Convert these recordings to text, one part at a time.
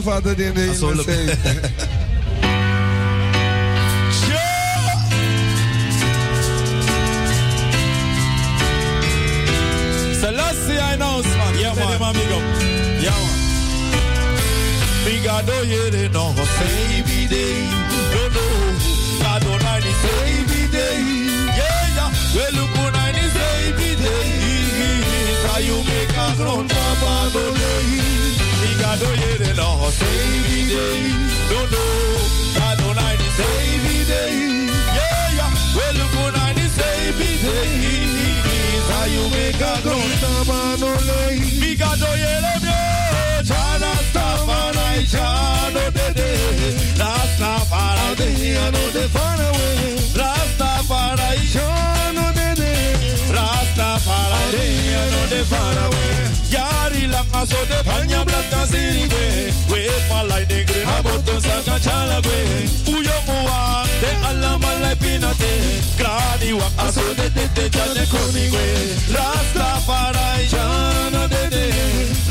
Original. Onze vader die in de hemel. Selassie, I know, man. Yeah, man. Big up. Yeah, man. Big God, yeah, they know. Say, be day. No, no. God, nine, say, be day. Yeah, yeah. Well, look, nine, say, be day. How you make a grown papa, no, day. Big God, oh, yeah, No, no. God, nine, say, be day. Yeah, yeah. Well, look, nine, say, be day. How you make a grown papa, no, day. Big God, yeah, they know. Chana Rastafari, de no de far away. Yari la caso de paña blanca sirve, we palai de gre, aboto saka chala we. Uyo mua, de alama la pinate, gradi wa aso de de de jane koni we. Rastafari, Chano de de,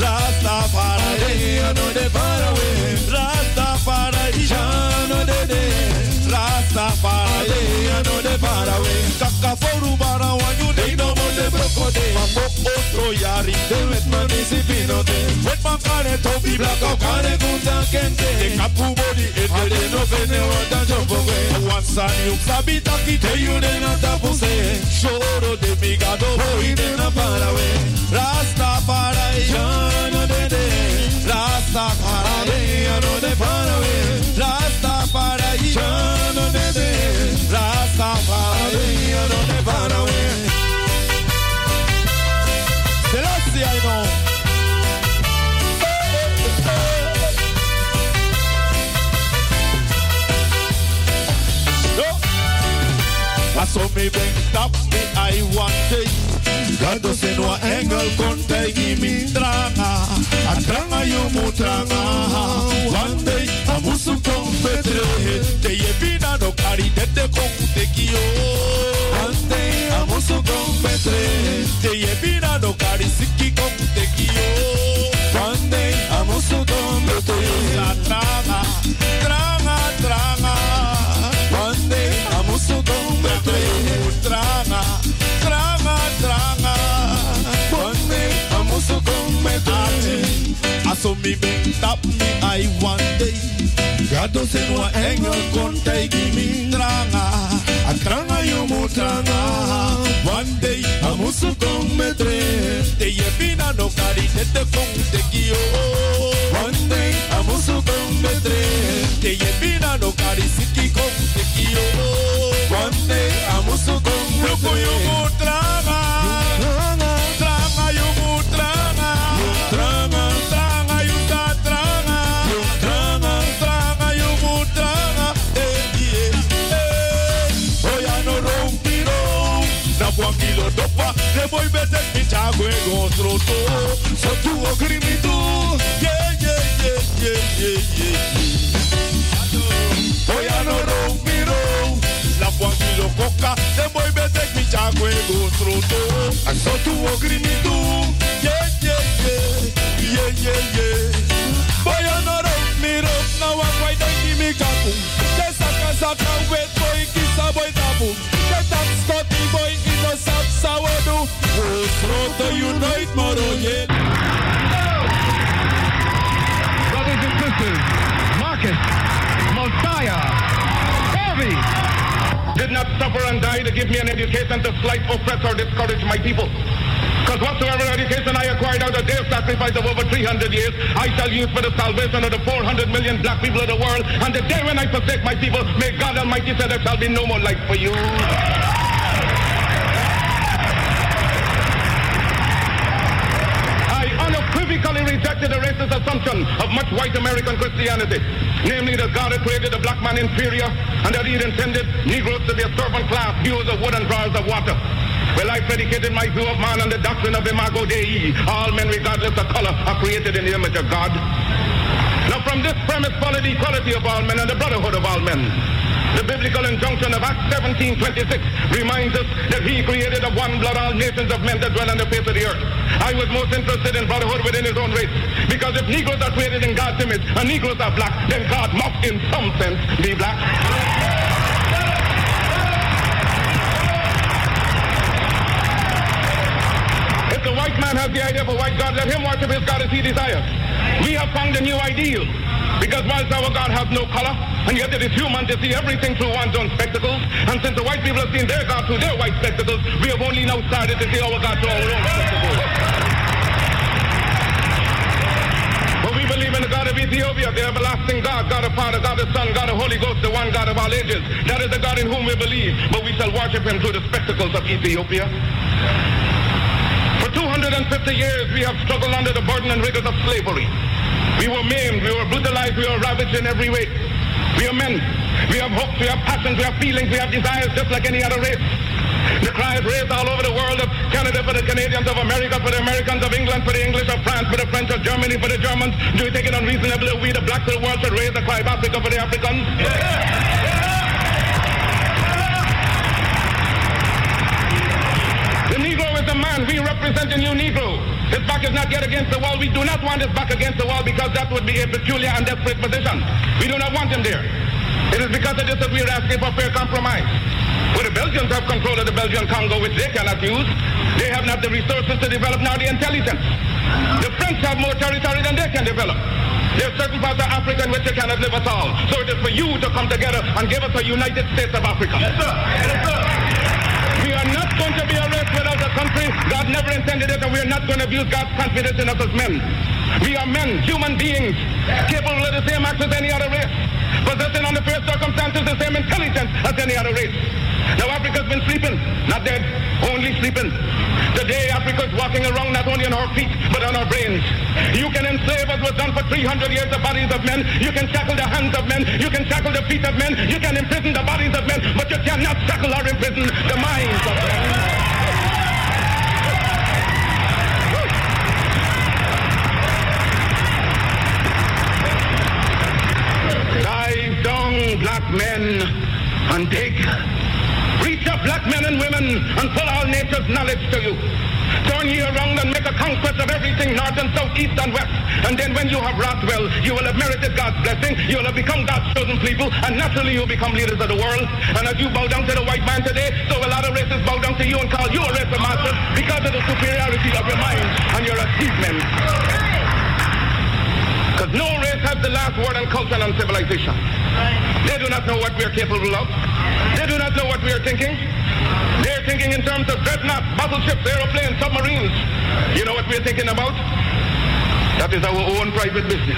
Rastafari, I know they far away. Rastafari, Shano de de. Rastafari, I know they far away. Kaka foru bara wanyu de no mo de broko de. Mambo otro yari de wet manisi pino de. Wet man kane topi black out kane kunta kente. De kapu body it de no fene wanda jump away. One san you sabi taki te you de na tapu se. Shoro de migado boy de na far away. Rastafari, Shano de de. Rastafari, I know they far away. Rastafari, I know they de. Rastafari, I know they far away. Selassie, I know. I saw me bring up me I one day. God se no engel kon tegi mi tranga. A tranga yo mu tranga. One day a musu kon petre. Te ye bina no kari de te kon te kio. One day a musu kon petre. Te ye bina no kari siki kon te kio. One day a musu tranga, tranga, tranga. Aso mi ben tap mi I one day. Gado se no engel kon tegi mi tranga. A tranga yo mu tranga. One day a musu kon metre. Te ye bina no kari te te kon te kio. One day a musu kon metre. Te ye bina no kari siki kon te kio. One day a musu kon metre. Yo mu tranga. Tranga dopa. Le voy bete mi chago e gotroto. So tu. Yeah, yeah, yeah, yeah, yeah, yeah. Oh, ya no rompiro. La buangilo coca. Le voy bete mi chago e gotroto. So tu. Yeah, yeah, yeah, yeah, yeah, rock me rock now I'm quite don't give me kapu. Saka wet boy kiss a boy tabu. The top scotty boy in to unite yeah. Brothers and sisters, Marcus, Mosiah, Garvey did not suffer and die to give me an education to slight, oppress, or discourage my people. Because whatsoever education I acquired out of their sacrifice of over 300 years, I shall use for the salvation of the 400 million black people of the world. And the day when I forsake my people, may God Almighty say there shall be no more life for you. I unequivocally unequivocally rejected the racist assumption of much white American Christianity, namely that God had created the black man inferior and that he had intended Negroes to be a servant class, hewers of wood and drawers of water. Well, I predicated my view of man on the doctrine of Imago Dei. All men, regardless of color, are created in the image of God. Now, from this premise followed the equality of all men and the brotherhood of all men. The biblical injunction of Acts 17:26 reminds us that he created of one blood all nations of men that dwell on the face of the earth. I was most interested in brotherhood within his own race. Because if Negroes are created in God's image and Negroes are black, then God must in some sense be black. Man has the idea of a white God, let him worship his God as he desires. We have found a new ideal. Because whilst our God has no color, and yet it is human to see everything through one's own spectacles, and since the white people have seen their God through their white spectacles, we have only now started to see our God through our own spectacles. But we believe in the God of Ethiopia, the everlasting God, God of Father, God of Son, God of Holy Ghost, the one God of all ages. That is the God in whom we believe, but we shall worship him through the spectacles of Ethiopia. For 250 years, we have struggled under the burden and rigors of slavery. We were maimed, we were brutalized, we were ravaged in every way. We are men. We have hopes, we have passions, we have feelings, we have desires just like any other race. The cry is raised all over the world of Canada for the Canadians, of America for the Americans, of England for the English, of France for the French, of Germany for the Germans. Do you think it unreasonable that we, the blacks of the world, should raise the cry of Africa for the Africans? The Negro is a man. We a new Negro. His back is not yet against the wall. We do not want his back against the wall because that would be a peculiar and desperate position. We do not want him there. It is because of this that we are asking for fair compromise. Where the Belgians have control of the Belgian Congo, which they cannot use. They have not the resources to develop nor the intelligence. The French have more territory than they can develop. There are certain parts of Africa in which they cannot live at all. So it is for you to come together and give us a United States of Africa. Yes, sir. Yes, sir. We are not going to be a a country. God never intended it, and we are not going to abuse God's confidence in us as men. We are men, human beings, capable of the same acts as any other race, possessing under fair circumstances the same intelligence as any other race. Now Africa's been sleeping, not dead, only sleeping. Today Africa is walking around not only on our feet, but on our brains. You can enslave as was done for 300 years the bodies of men. You can shackle the hands of men. You can shackle the feet of men. You can imprison the bodies of men, but you cannot shackle or imprison the minds of men. Black men, and dig. Reach up, black men and women, and pull all nature's knowledge to you. Turn ye around and make a conquest of everything north and south, east and west. And then when you have wrought well, you will have merited God's blessing. You will have become God's chosen people, and naturally you'll become leaders of the world. And as you bow down to the white man today, so a lot of races bow down to you and call you a race of masters because of the superiority of your mind and your achievements. Because no race has the last word on culture and on civilization. They do not know what we are capable of. They do not know what we are thinking. They're thinking in terms of dreadnoughts, battleships, aeroplanes, submarines. You know what we're thinking about? That is our own private business.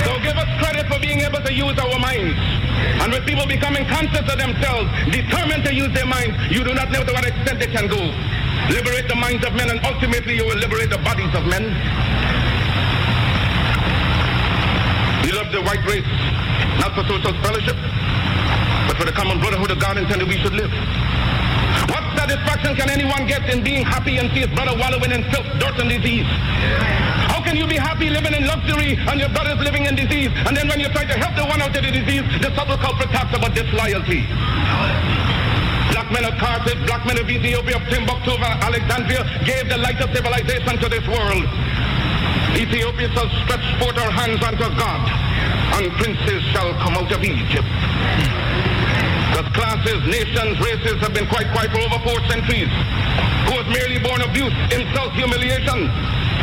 So give us credit for being able to use our minds. And with people becoming conscious of themselves, determined to use their minds, you do not know to what extent they can go. Liberate the minds of men, and ultimately you will liberate the bodies of men. We love the white race, not for social fellowship, but for the common brotherhood of God intended we should live. Satisfaction can anyone get in being happy and see his brother wallowing in filth, dirt, and disease? How can you be happy living in luxury and your brother's living in disease? And then when you try to help the one out of the disease, the subtle culprit talks about disloyalty. Black men of Carthage, black men of Ethiopia, of Timbuktu, Alexandria gave the light of civilization to this world. Ethiopia shall stretch forth her hands unto God, and princes shall come out of Egypt. Classes, nations, races have been quite quiet for over four centuries. Who was merely born abuse, insult, humiliation,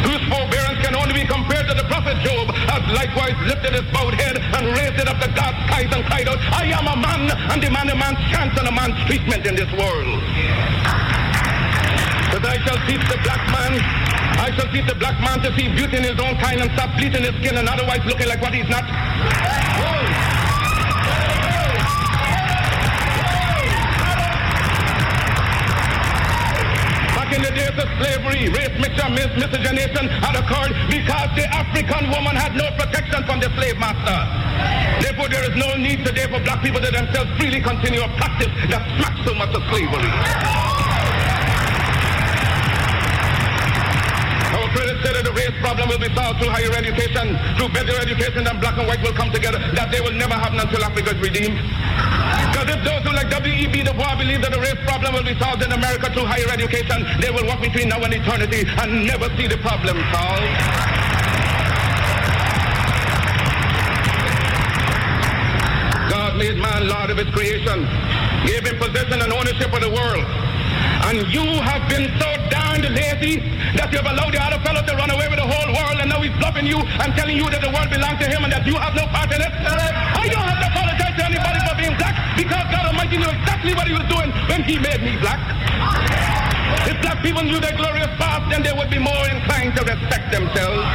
whose forbearance can only be compared to the prophet Job, has likewise lifted his bowed head and raised it up to God's skies and cried out, I am a man, and demand a man's chance and a man's treatment in this world. But I shall teach the black man, I shall teach the black man to see beauty in his own kind and stop bleaching his skin and otherwise looking like what he's not. In the days of slavery, race mixture, mis- miscegenation had occurred because the African woman had no protection from the slave master. Therefore, there is no need today for black people to themselves freely continue a practice that smacks so much of slavery. Our critics say that the race problem will be solved through higher education, through better education, and black and white will come together. That day will never happen until Africa is redeemed. If those who like W.E.B. Du Bois believe that the race problem will be solved in America through higher education, they will walk between now and eternity and never see the problem solved. God made man Lord of his creation, gave him possession and ownership of the world. And you have been so darned lazy that you have allowed the other fellow to run away with the whole world and now he's bluffing you and telling you that the world belongs to him and that you have no part in it. Being black because God Almighty knew exactly what he was doing when he made me black. If black people knew their glorious past, then they would be more inclined to respect themselves.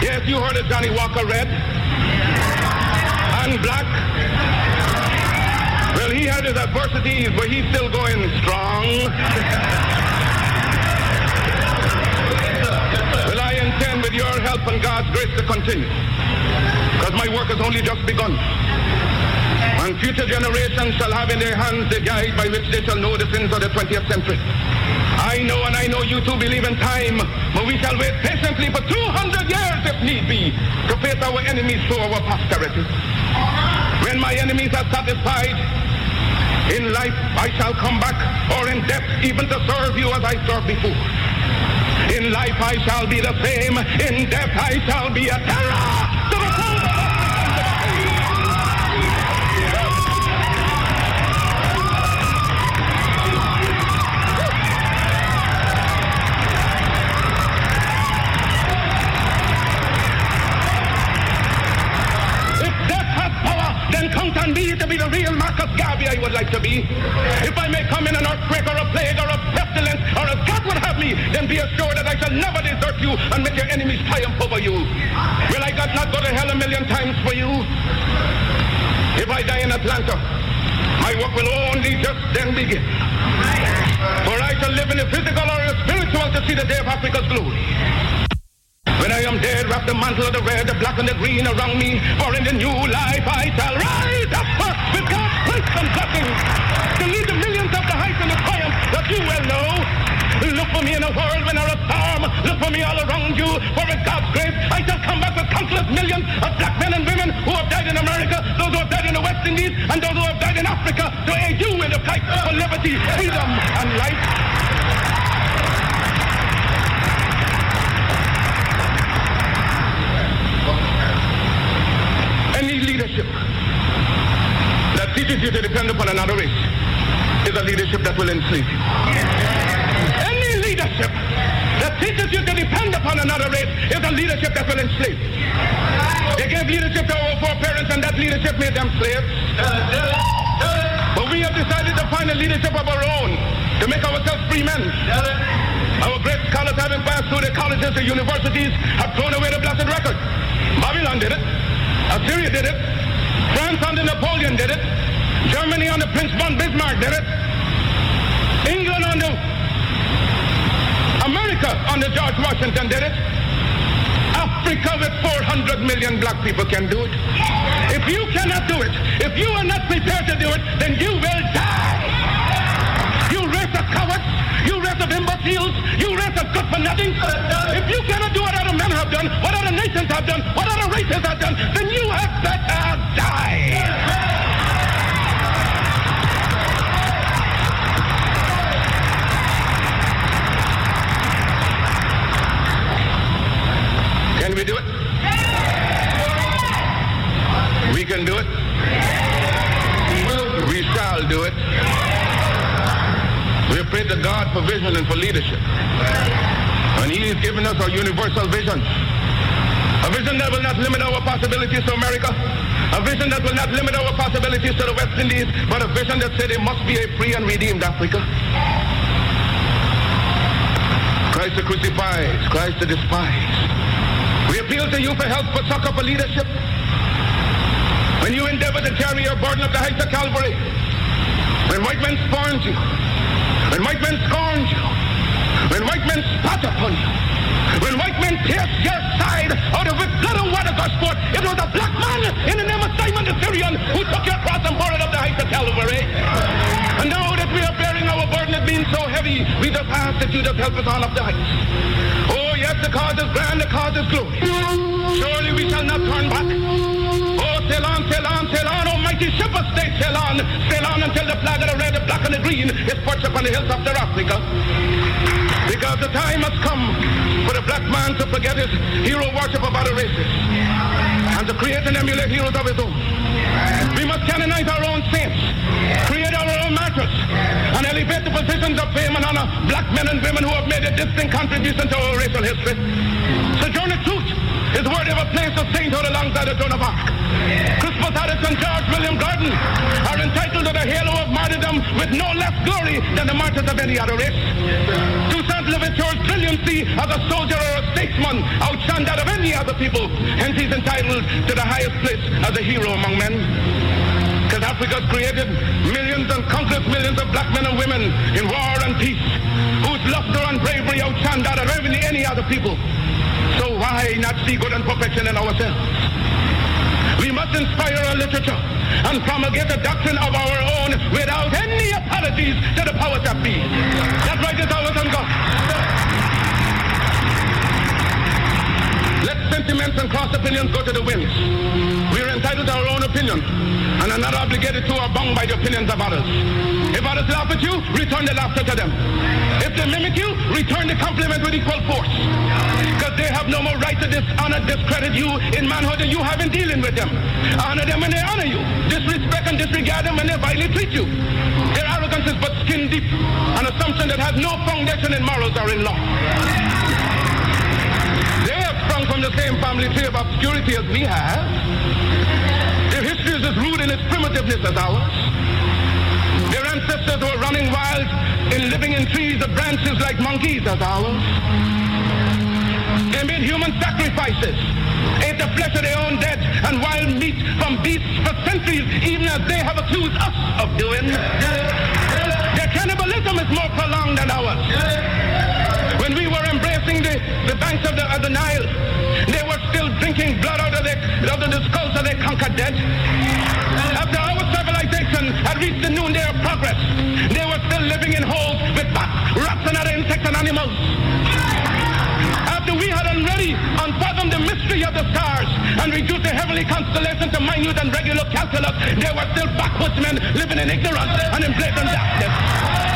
Yes, you heard of Johnnie Walker Red and black. Well, he had his adversities, but he's still going strong. your help and God's grace to continue. Because my work has only just begun. And future generations shall have in their hands the guide by which they shall know the sins of the 20th century. I know and I know you too believe in time, but we shall wait patiently for 200 years if need be to face our enemies to our posterity. When my enemies are satisfied, in life I shall come back, or in death even to serve you as I served before. In life I shall be the same, in death I shall be a terror to the then count on me to be the real Marcus Garvey I would like to be. Never desert you and make your enemies triumph over you. Will I God not go to hell a million times for you? If I die in Atlanta, my work will only just then begin. For I shall live in the physical or the spiritual to see the day of Africa's glory. When I am dead, wrap the mantle of the red, the black, and the green around me. For in the new life I shall rise up with God's grace and blessing to lead the millions of the heights and the triumph that you well know. Look for me in a world when is a storm. Look for me all around you. For with God's grace, I shall come back with countless millions of black men and women who have died in America, those who have died in the West Indies, and those who have died in Africa to aid you in the fight for liberty, freedom, and life. Any leadership that teaches you to depend upon another race is a leadership that will enslave you. Leadership that teaches you to depend upon another race is a leadership that will enslave. They gave leadership to our foreparents and that leadership made them slaves. But we have decided to find a leadership of our own to make ourselves free men. Our great scholars having passed through the colleges and universities have thrown away the blessed record. Babylon did it. Assyria did it. France under Napoleon did it. Germany under Prince von Bismarck did it. England under America under George Washington did it. Africa with 400 million black people can do it. If you cannot do it, if you are not prepared to do it, then you will die. You race of cowards, you race of imbeciles, you race of good for nothing. If you cannot do what other men have done, what other nations have done, what other races have done, then you have better die. We do it? We can do it. We shall do it. We pray to God for vision and for leadership. And He has given us a universal vision. A vision that will not limit our possibilities to America. A vision that will not limit our possibilities to the West Indies, but a vision that said it must be a free and redeemed Africa. Christ the crucified, Christ the despised. Appeal to you for help, for succor, for leadership. When you endeavor to carry your burden of the heights of Calvary, when white men scorned you, when white men scorned you, when white men spat upon you, when white men pierced your side out of it blood and water got sport, it was a black man in the name of Simon the Syrian who took your cross and bore it up the heights of Calvary. And now that we are bearing our burden, it being so heavy, we just ask that you just help us on up the heights. Oh yes, the cause is grand, the cause is glory. Surely we shall not turn back. Oh, sail on, sail on, sail on, almighty ship of state, sail on, sail on until the flag of the red, the black, and the green is perched upon the hilltops of Africa. Because the time has come for the black man to forget his hero worship of other races and to create and emulate heroes of his own. We must canonize our own saints, create our own martyrs, and elevate the positions of fame and honor black men and women who have made a distinct contribution to our racial history. Sojourner Truth is worthy of a place of sainthood alongside the Joan of Arc. Crispus Attucks and George William Gordon are entitled to the halo of martyrdom with no less glory than the martyrs of any other race. To Toussaint Louverture's brilliancy as a soldier or a statesman outshone that of any other people, hence he's entitled to the highest place as a hero among men. Because Africa's created millions and countless millions of black men and women in war and peace, whose luster and bravery outshone that of any other people. So why not see good and perfection in ourselves? We must inspire our literature and promulgate a doctrine of our own without any apologies to the powers that be. That right is ours and God. Sentiments and cross opinions go to the winds. We are entitled to our own opinions and are not obligated to or bound by the opinions of others. If others laugh at you, return the laughter to them. If they mimic you, return the compliment with equal force. Because they have no more right to dishonor, discredit you in manhood than you have in dealing with them. Honor them when they honor you. Disrespect and disregard them when they vilely treat you. Their arrogance is but skin deep, an assumption that has no foundation in morals or in law. They sprung from the same family tree of obscurity as we have. Their history is as rude in its primitiveness as ours. Their ancestors were running wild in living in trees of branches like monkeys as ours. They made human sacrifices, ate the flesh of their own dead and wild meat from beasts for centuries, even as they have accused us of doing. Their cannibalism is more prolonged than ours. The, banks of the, of the Nile, they were still drinking blood out of, their, out of the skulls of their conquered dead. After our civilization had reached the noonday of progress, they were still living in holes with bats, rats, and other insects and animals. After we had already unfathomed the mystery of the stars and reduced the heavenly constellation to minute and regular calculus, there were still backwoodsmen living in ignorance and in blatant darkness.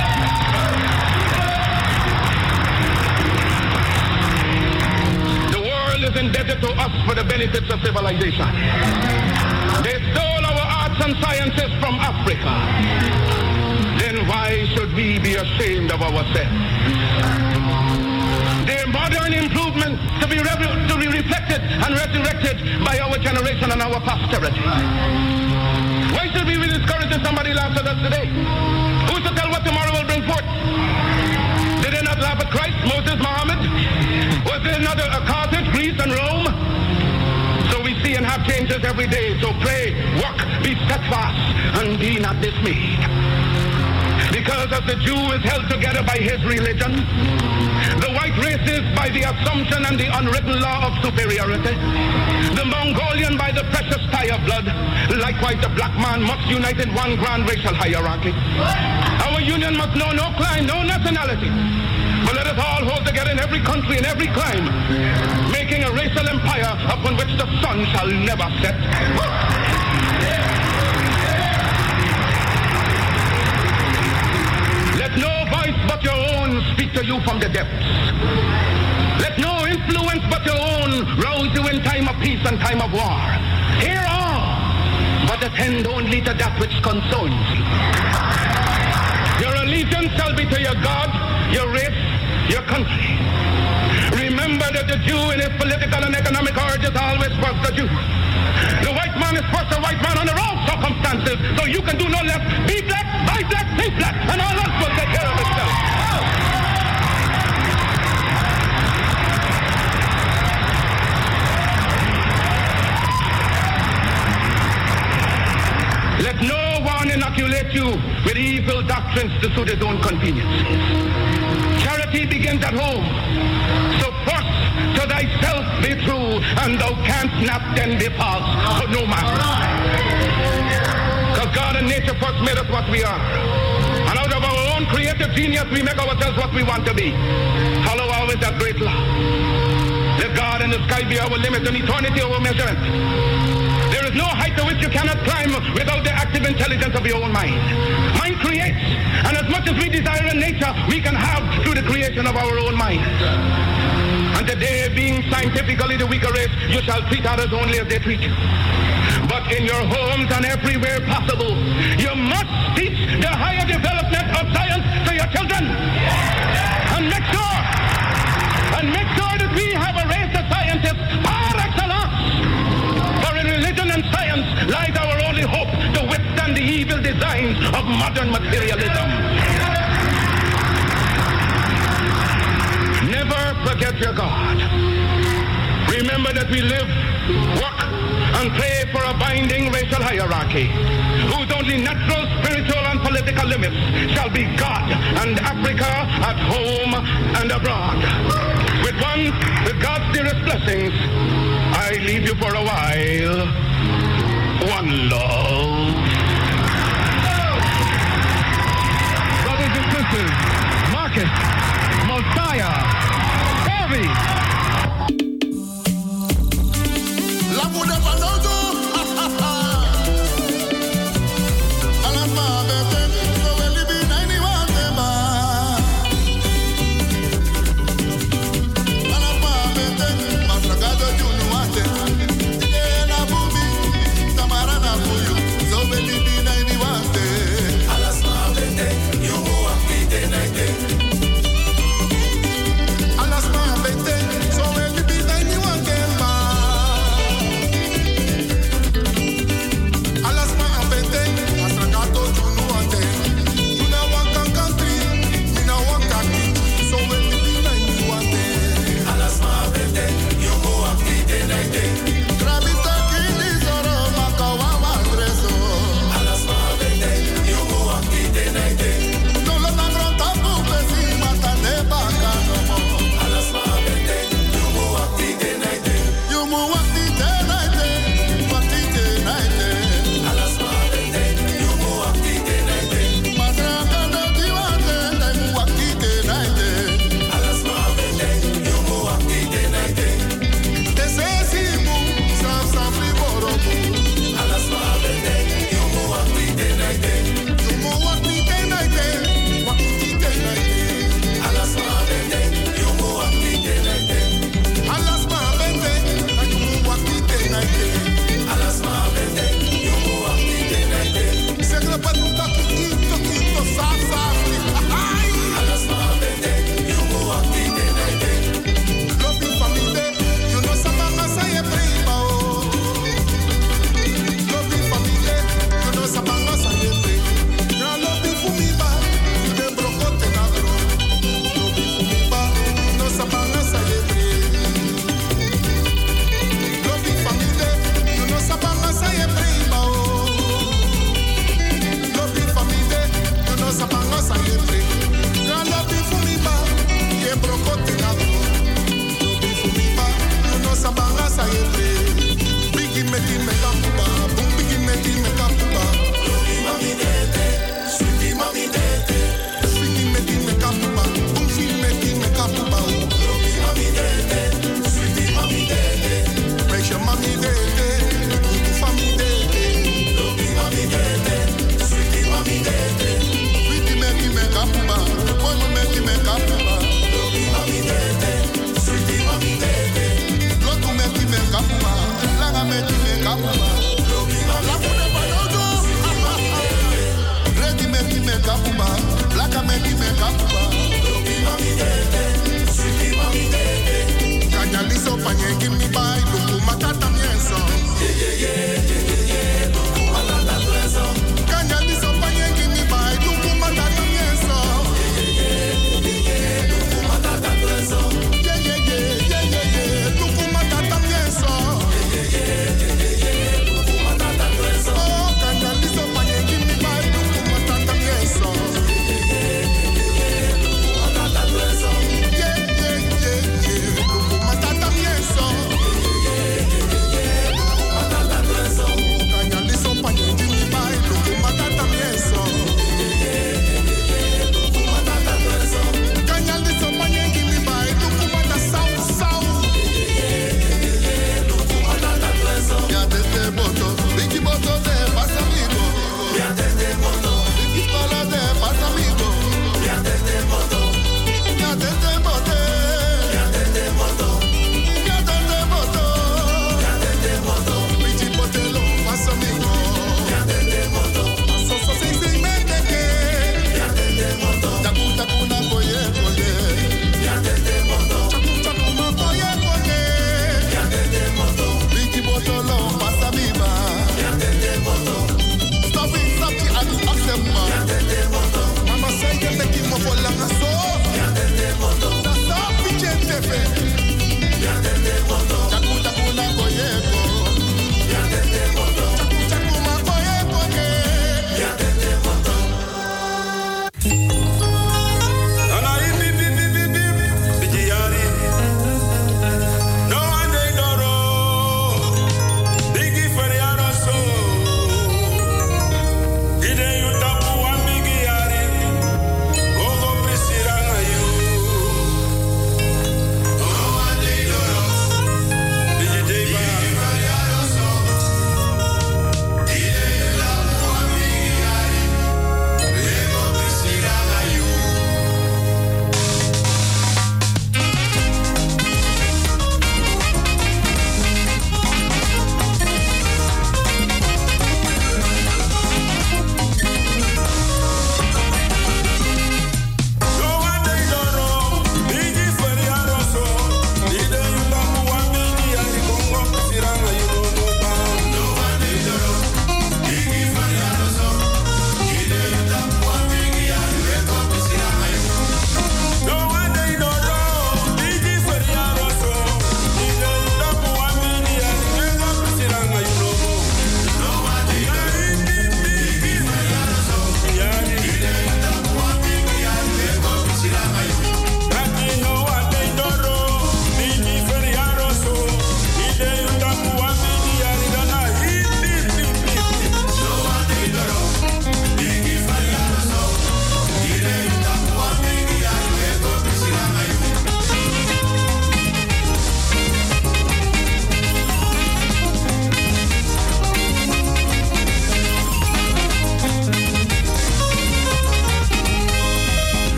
Is indebted to us for the benefits of civilization. They stole our arts and sciences from Africa. Then why should we be ashamed of ourselves? Their modern improvements to be, to be reflected and resurrected by our generation and our posterity. Why should we be discouraged if somebody laughs at us today? Who's to tell what tomorrow will bring forth? Laugh at Christ, Moses, Muhammad? Was there not a, a Carthage, Greece, and Rome? So we see and have changes every day. So pray, work, be steadfast, and be not dismayed. Because as the Jew is held together by his religion, the white race is by the assumption and the unwritten law of superiority, the Mongolian by the precious tie of blood, likewise the black man must unite in one grand racial hierarchy. Our union must know no clime, no nationality, but let us all hold together in every country, in every clime, making a racial empire upon which the sun shall never set. Let no voice but your own speak to you from the depths. Let no influence but your own rouse you in time of peace and time of war. Hear all, but attend only to that which concerns you. Your allegiance shall be to your God, your country. Remember that the Jew in his political and economic origins always was the Jew. The white man is first a white man under all circumstances, so you can do no less. Be black, buy black, think black, and all will Let no one inoculate you with evil doctrines to suit his own convenience. Charity begins at home. So first to thyself be true, and thou canst not then be false to no man. Because God and nature first made us what we are. And out of our own creative genius, we make ourselves what we want to be. Follow always that great law. Let God and the sky be our limit and eternity our measurement. No height to which you cannot climb without the active intelligence of your own mind. Mind creates, and as much as we desire in nature, we can have through the creation of our own mind. And today, being scientifically the weaker race, you shall treat others only as they treat you. But in your homes and everywhere possible, you must teach the higher development of science to your children. And make sure, and make sure that we have a race of scientists designs of modern materialism. Never forget your God. Remember that we live, work, and pray for a binding racial hierarchy, whose only natural, spiritual, and political limits shall be God and Africa at home and abroad. With one, with God's dearest blessings, I leave you for a while. One love. Your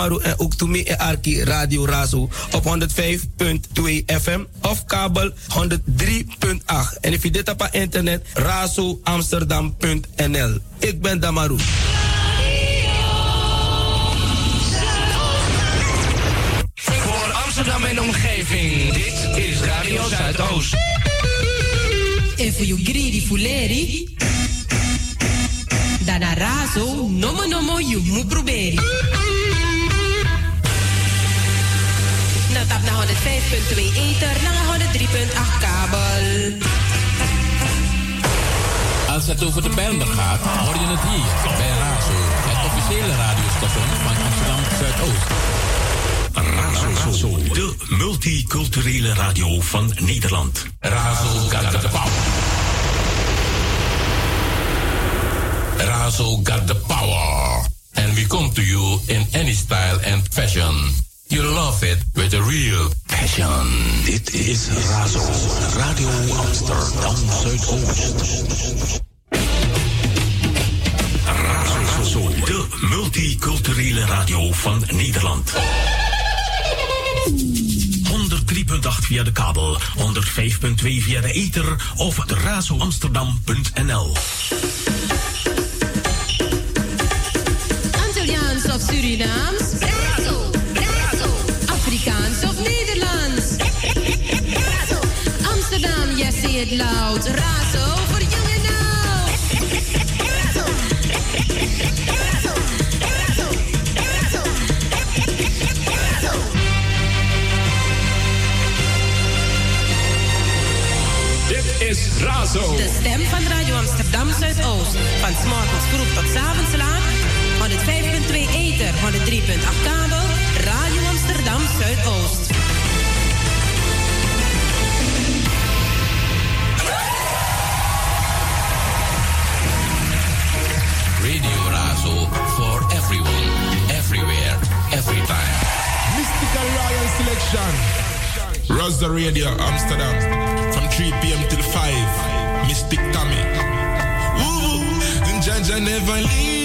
en ook to me Arki Radio Razo op 105.2 FM of kabel 103.8. En if je dit op internet, razoamsterdam.nl. Ik ben Damaru. Voor Amsterdam en omgeving, dit is Radio Zuidoost. En voor you greedy fuleri. Dana razo, nomo nomo you mu proberi. Nou tap naar 105.2 ether, naar 103.8 kabel. Als het over de Bijlmer gaat, hoor je het hier bij Razo, het officiële radiostation van Amsterdam Zuidoost. Razo, de multiculturele radio van Nederland. Razo power. Razo got the power. And we come to you in any style and fashion. You love it with a real passion. Dit is Razo, Radio Amsterdam Zuidoost. Razo, de multiculturele radio van Nederland. 103.8 via de kabel, 105.2 via de ether of razoamsterdam.nl. Antilliaans of Surinaams? It loud. Razo voor jong en oud. Razo. Razo. Razo. Razo. Razo. Dit is Razo. De stem van Radio Amsterdam Zuidoost. Van 's morgens vroeg tot 's avonds laat. 105.2 ether, 103.8 kabel. Radio Amsterdam Zuidoost. Razo for everyone, everywhere, every time. Mystical Royal Selection. Rasta Radio Amsterdam. From 3 p.m. till 5. Mystic Tommy. Woo! Jaja never leave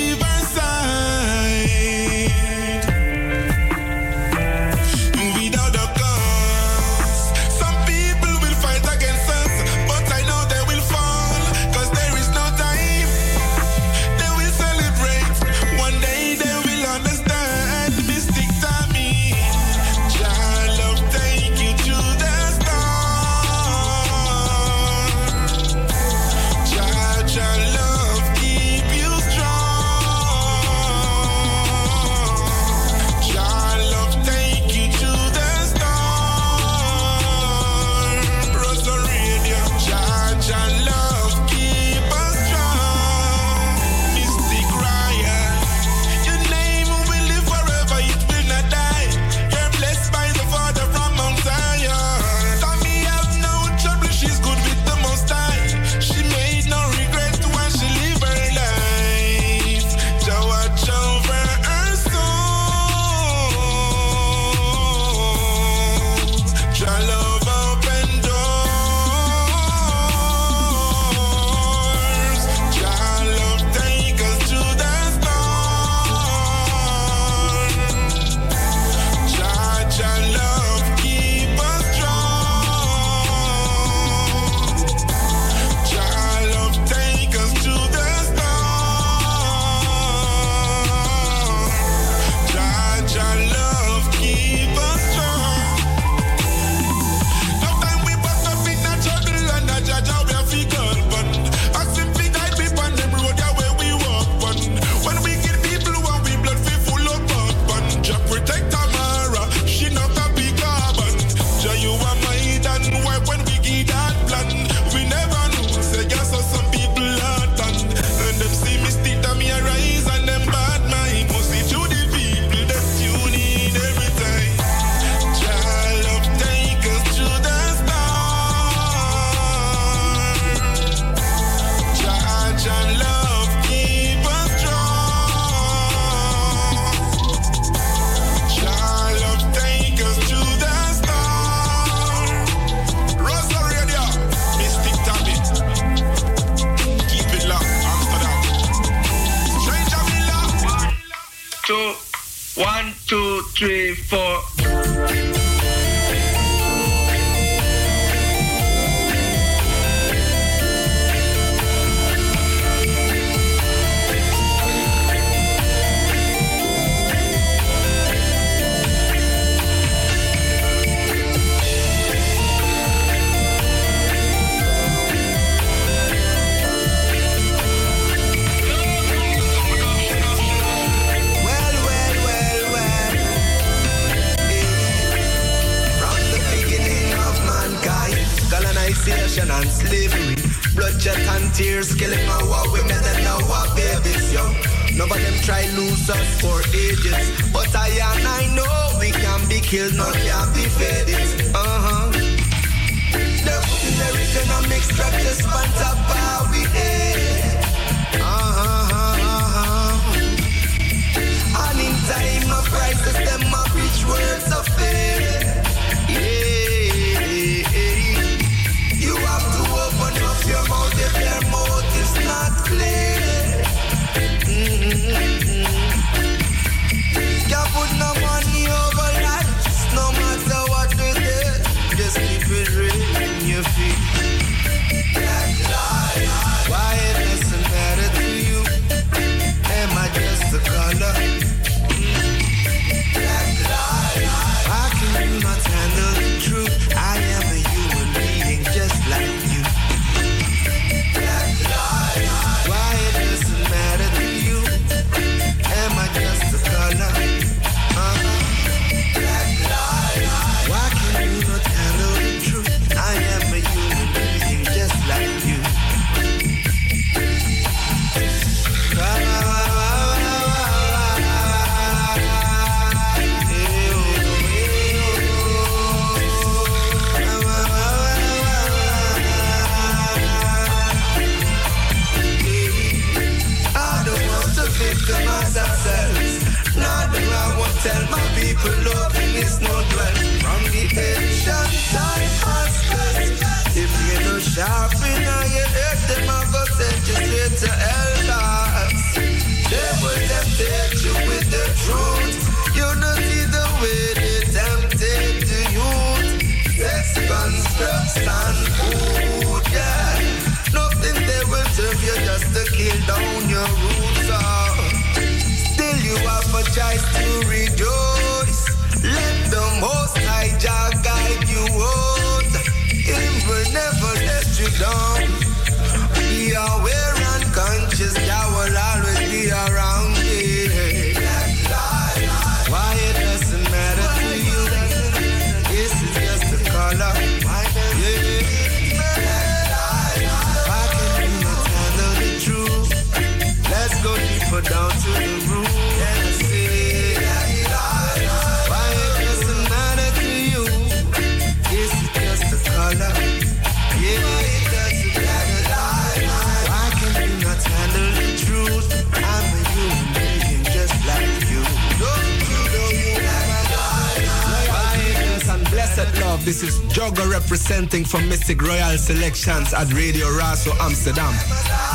Representing for Mystic Royal Selections at Radio Razo Amsterdam.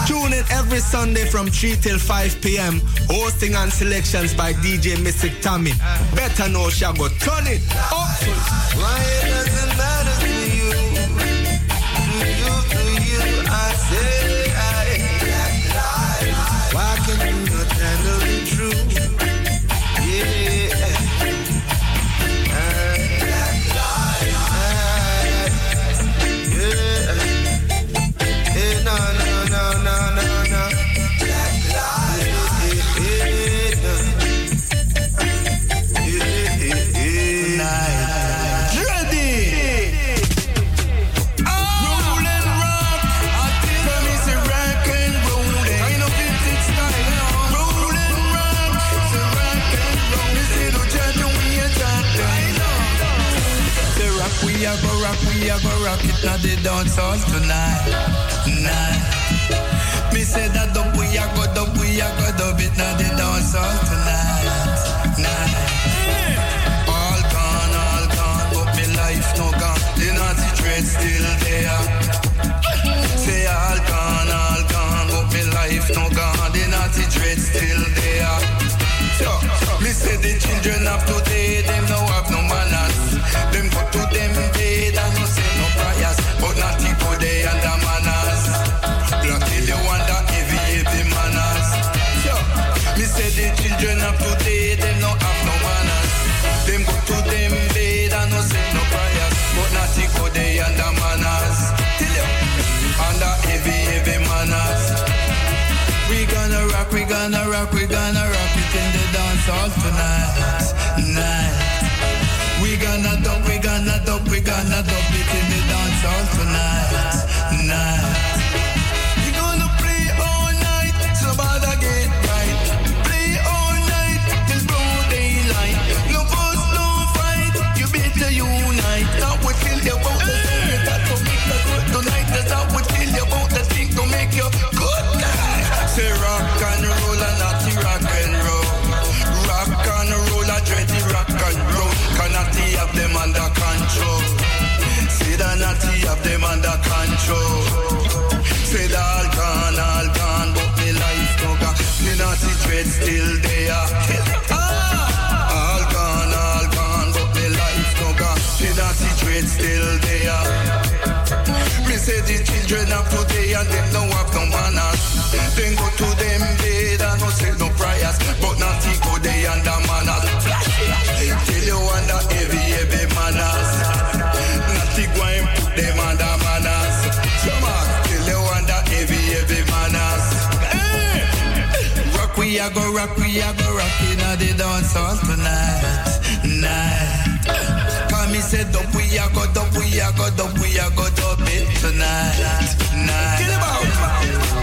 Tune in every Sunday from 3 till 5 p.m. Hosting and selections by DJ Mystic Tommy. Better know Shago. Turn it up! Why doesn't Ik it now they dance all tonight. Night. That don't we go, don't we go, don't tonight. control. Said all gone, all gone, but me life no gone. Me naughty dread still there. Ah, all gone, all gone, but me life no gone. Me naughty dread still there. Me say the children of today and them no a go rock, we a go rock in the dance hall tonight, night. Come me say dub, we a go dub, we a go dub, we a go tonight, night. Get.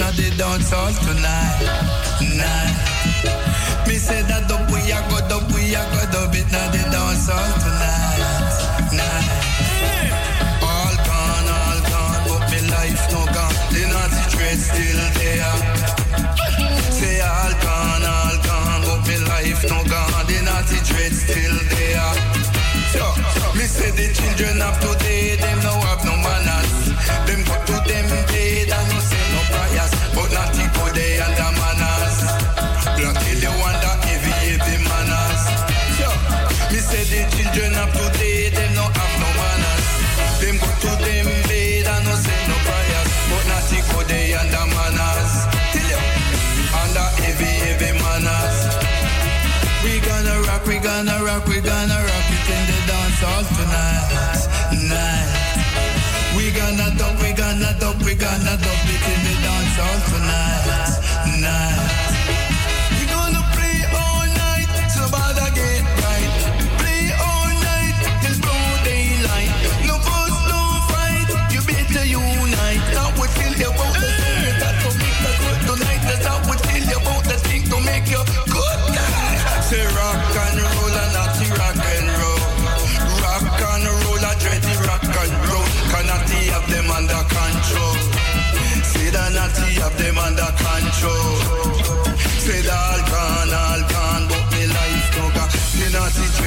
Now they dance all tonight, night. Me say that the booyah go, the booyah go, the. Now they dance.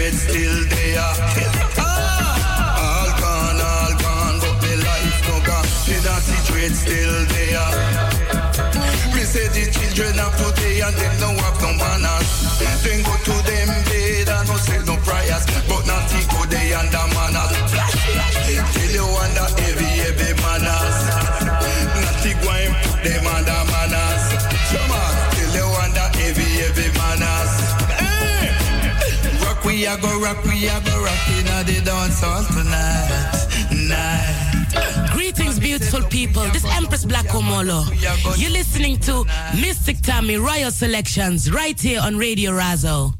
it's still a go rock, we a go rock in the dance hall tonight. Greetings, beautiful people. This Empress Black Omolo. You're listening to Mystic Tammy Royal Selections right here on Radio Razo.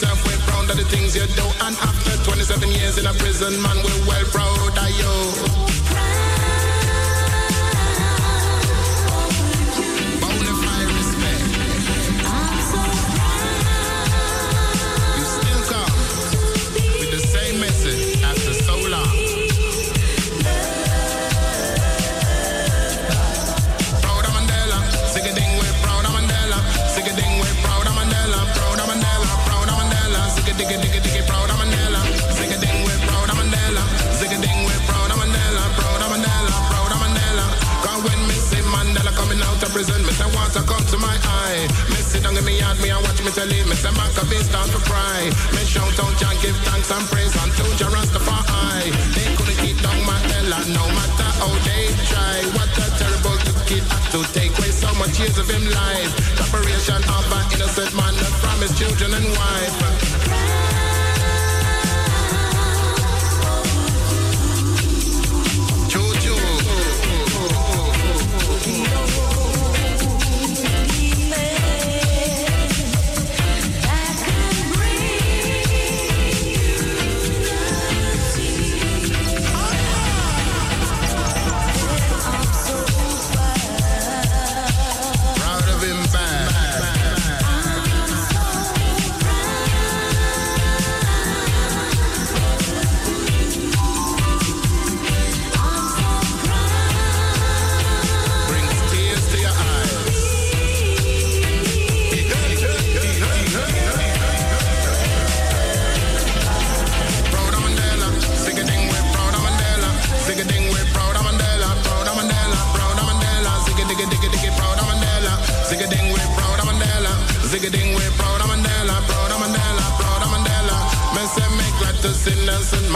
Yourself, we're proud of the things you do. And after 27 years in a prison, man, we're well proud of you. Me tell him, Mr. Macka B start to cry. Me shout out and give thanks and praise unto Jah Rastafari. They couldn't keep down my Ella, no matter how they try. What a terrible kid had to take away so much years of him life. Separation of an innocent man from his children and wife.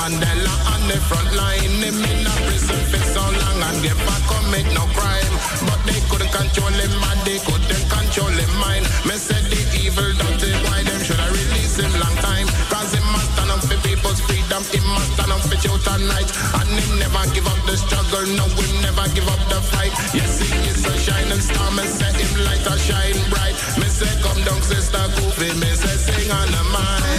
Mandela on the front line. Him in a prison for so long and back commit no crime. But they couldn't control him and they couldn't control him mind. Me said the evil dirty why them should I release him long time. Cause him must stand up for people's freedom. He must stand up for truth and. And him never give up the struggle. No, him never give up the fight. Yes, he is a shining star. Me say him light a shine bright. Me say come down sister Kofi. Me say sing on the mic.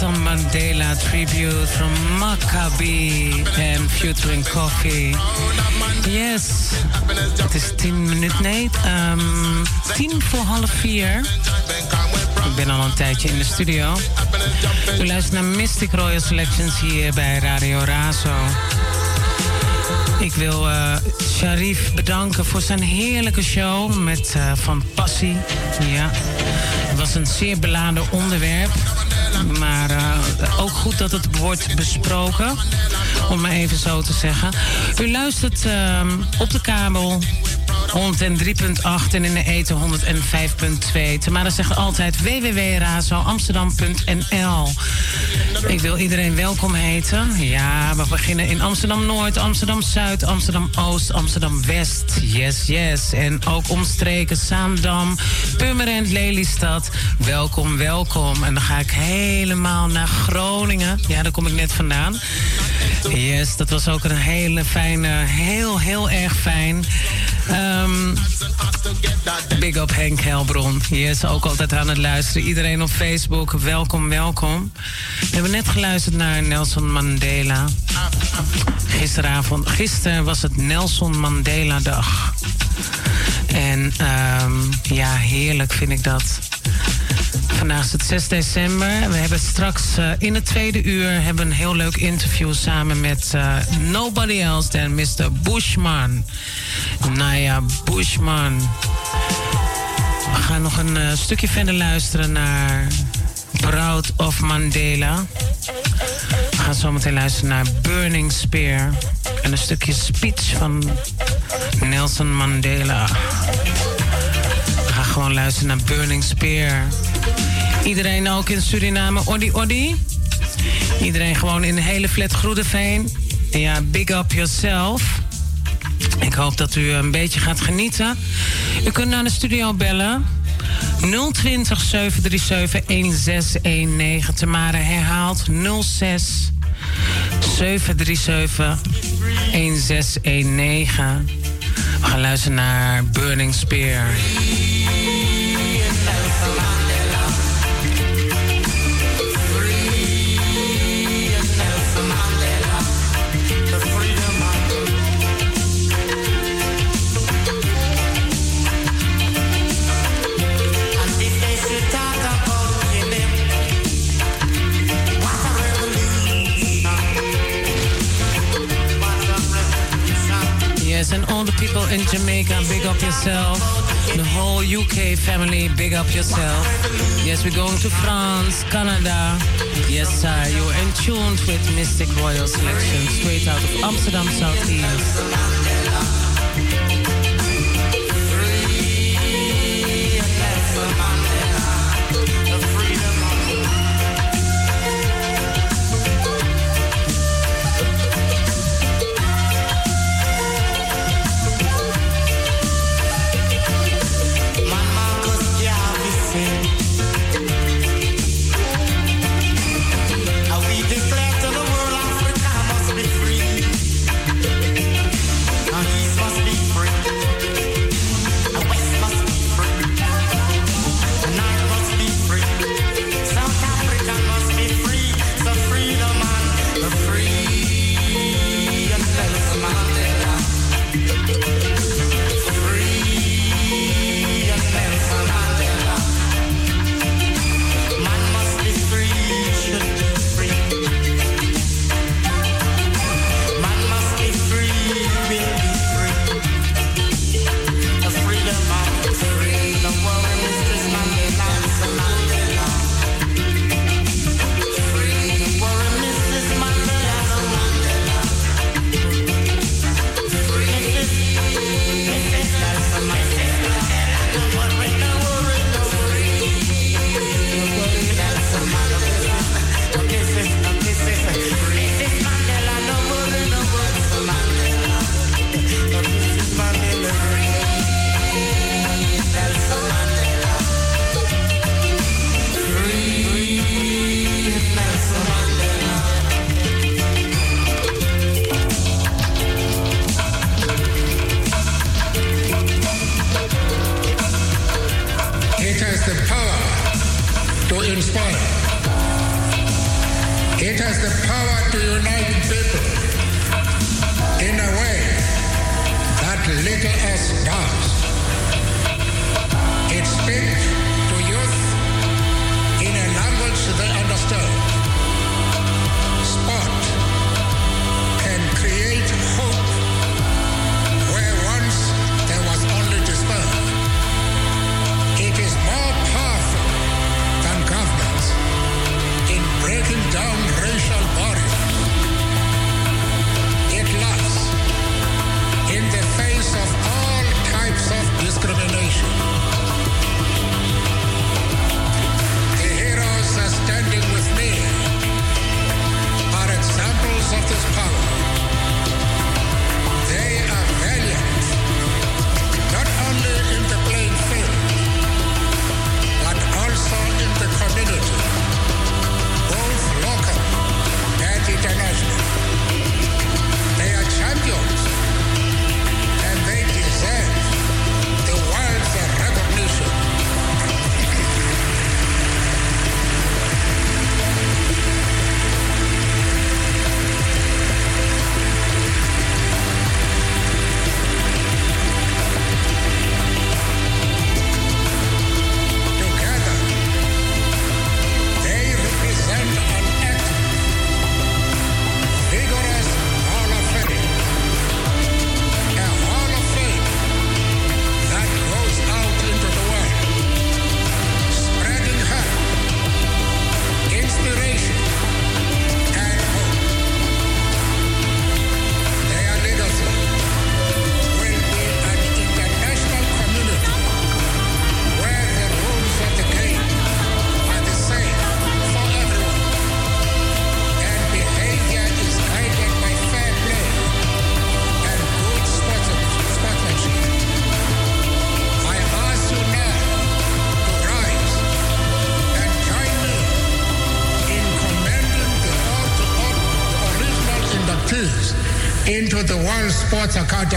Nelson Mandela tribute from Maccabi and featuring Coffee. Yes, het is tien minuten, nee, um, tien voor half vier. Ik ben al een tijdje in de studio. U luistert naar Mystic Royal Selections hier bij Radio Razo. Ik wil uh, Sharif bedanken voor zijn heerlijke show met uh, Van Passie. Ja, het was een zeer beladen onderwerp. Maar uh, ook goed dat het wordt besproken. Om maar even zo te zeggen. U luistert op de kabel 103.8 en in de eten 105.2. Tamara zegt altijd www.razoamsterdam.nl. Ik wil iedereen welkom heten. Ja, we beginnen in Amsterdam-Noord, Amsterdam-Zuid, Amsterdam-Oost, Amsterdam-West. Yes, yes. En ook omstreken Zaandam, Purmerend, Lelystad. Welkom, welkom. En dan ga ik helemaal naar Groningen. Ja, daar kom ik net vandaan. Yes, dat was ook een hele fijne, heel, heel erg fijn. Um, big up Henk Helbron. Hier is ook altijd aan het luisteren. Iedereen op Facebook, welkom, welkom. We hebben net geluisterd naar Nelson Mandela. Gisteravond, gisteren was het Nelson Mandela dag. En um, ja, heerlijk vind ik dat. Vandaag is het 6 december. We hebben straks uh, in het tweede uur hebben een heel leuk interview samen met uh, nobody else than Mr. Bushman. Naya Bushman. We gaan nog een uh, stukje verder luisteren naar Proud of Mandela. We gaan zometeen luisteren naar Burning Spear. En een stukje speech van Nelson Mandela. Gewoon luisteren naar Burning Spear. Iedereen ook in Suriname, Oddi Oddi. Iedereen gewoon in de hele flat Groedeveen. En ja, big up yourself. Ik hoop dat u een beetje gaat genieten. U kunt naar de studio bellen. 020 737 1619. Tamara herhaalt 06 737 1619. We gaan luisteren naar Burning Spear. And all the people in Jamaica, big up yourself. The whole UK family, big up yourself. Yes, we're going to France, Canada. Yes, sir, you're in tune with Mystic Royal Selection, straight out of Amsterdam Southeast.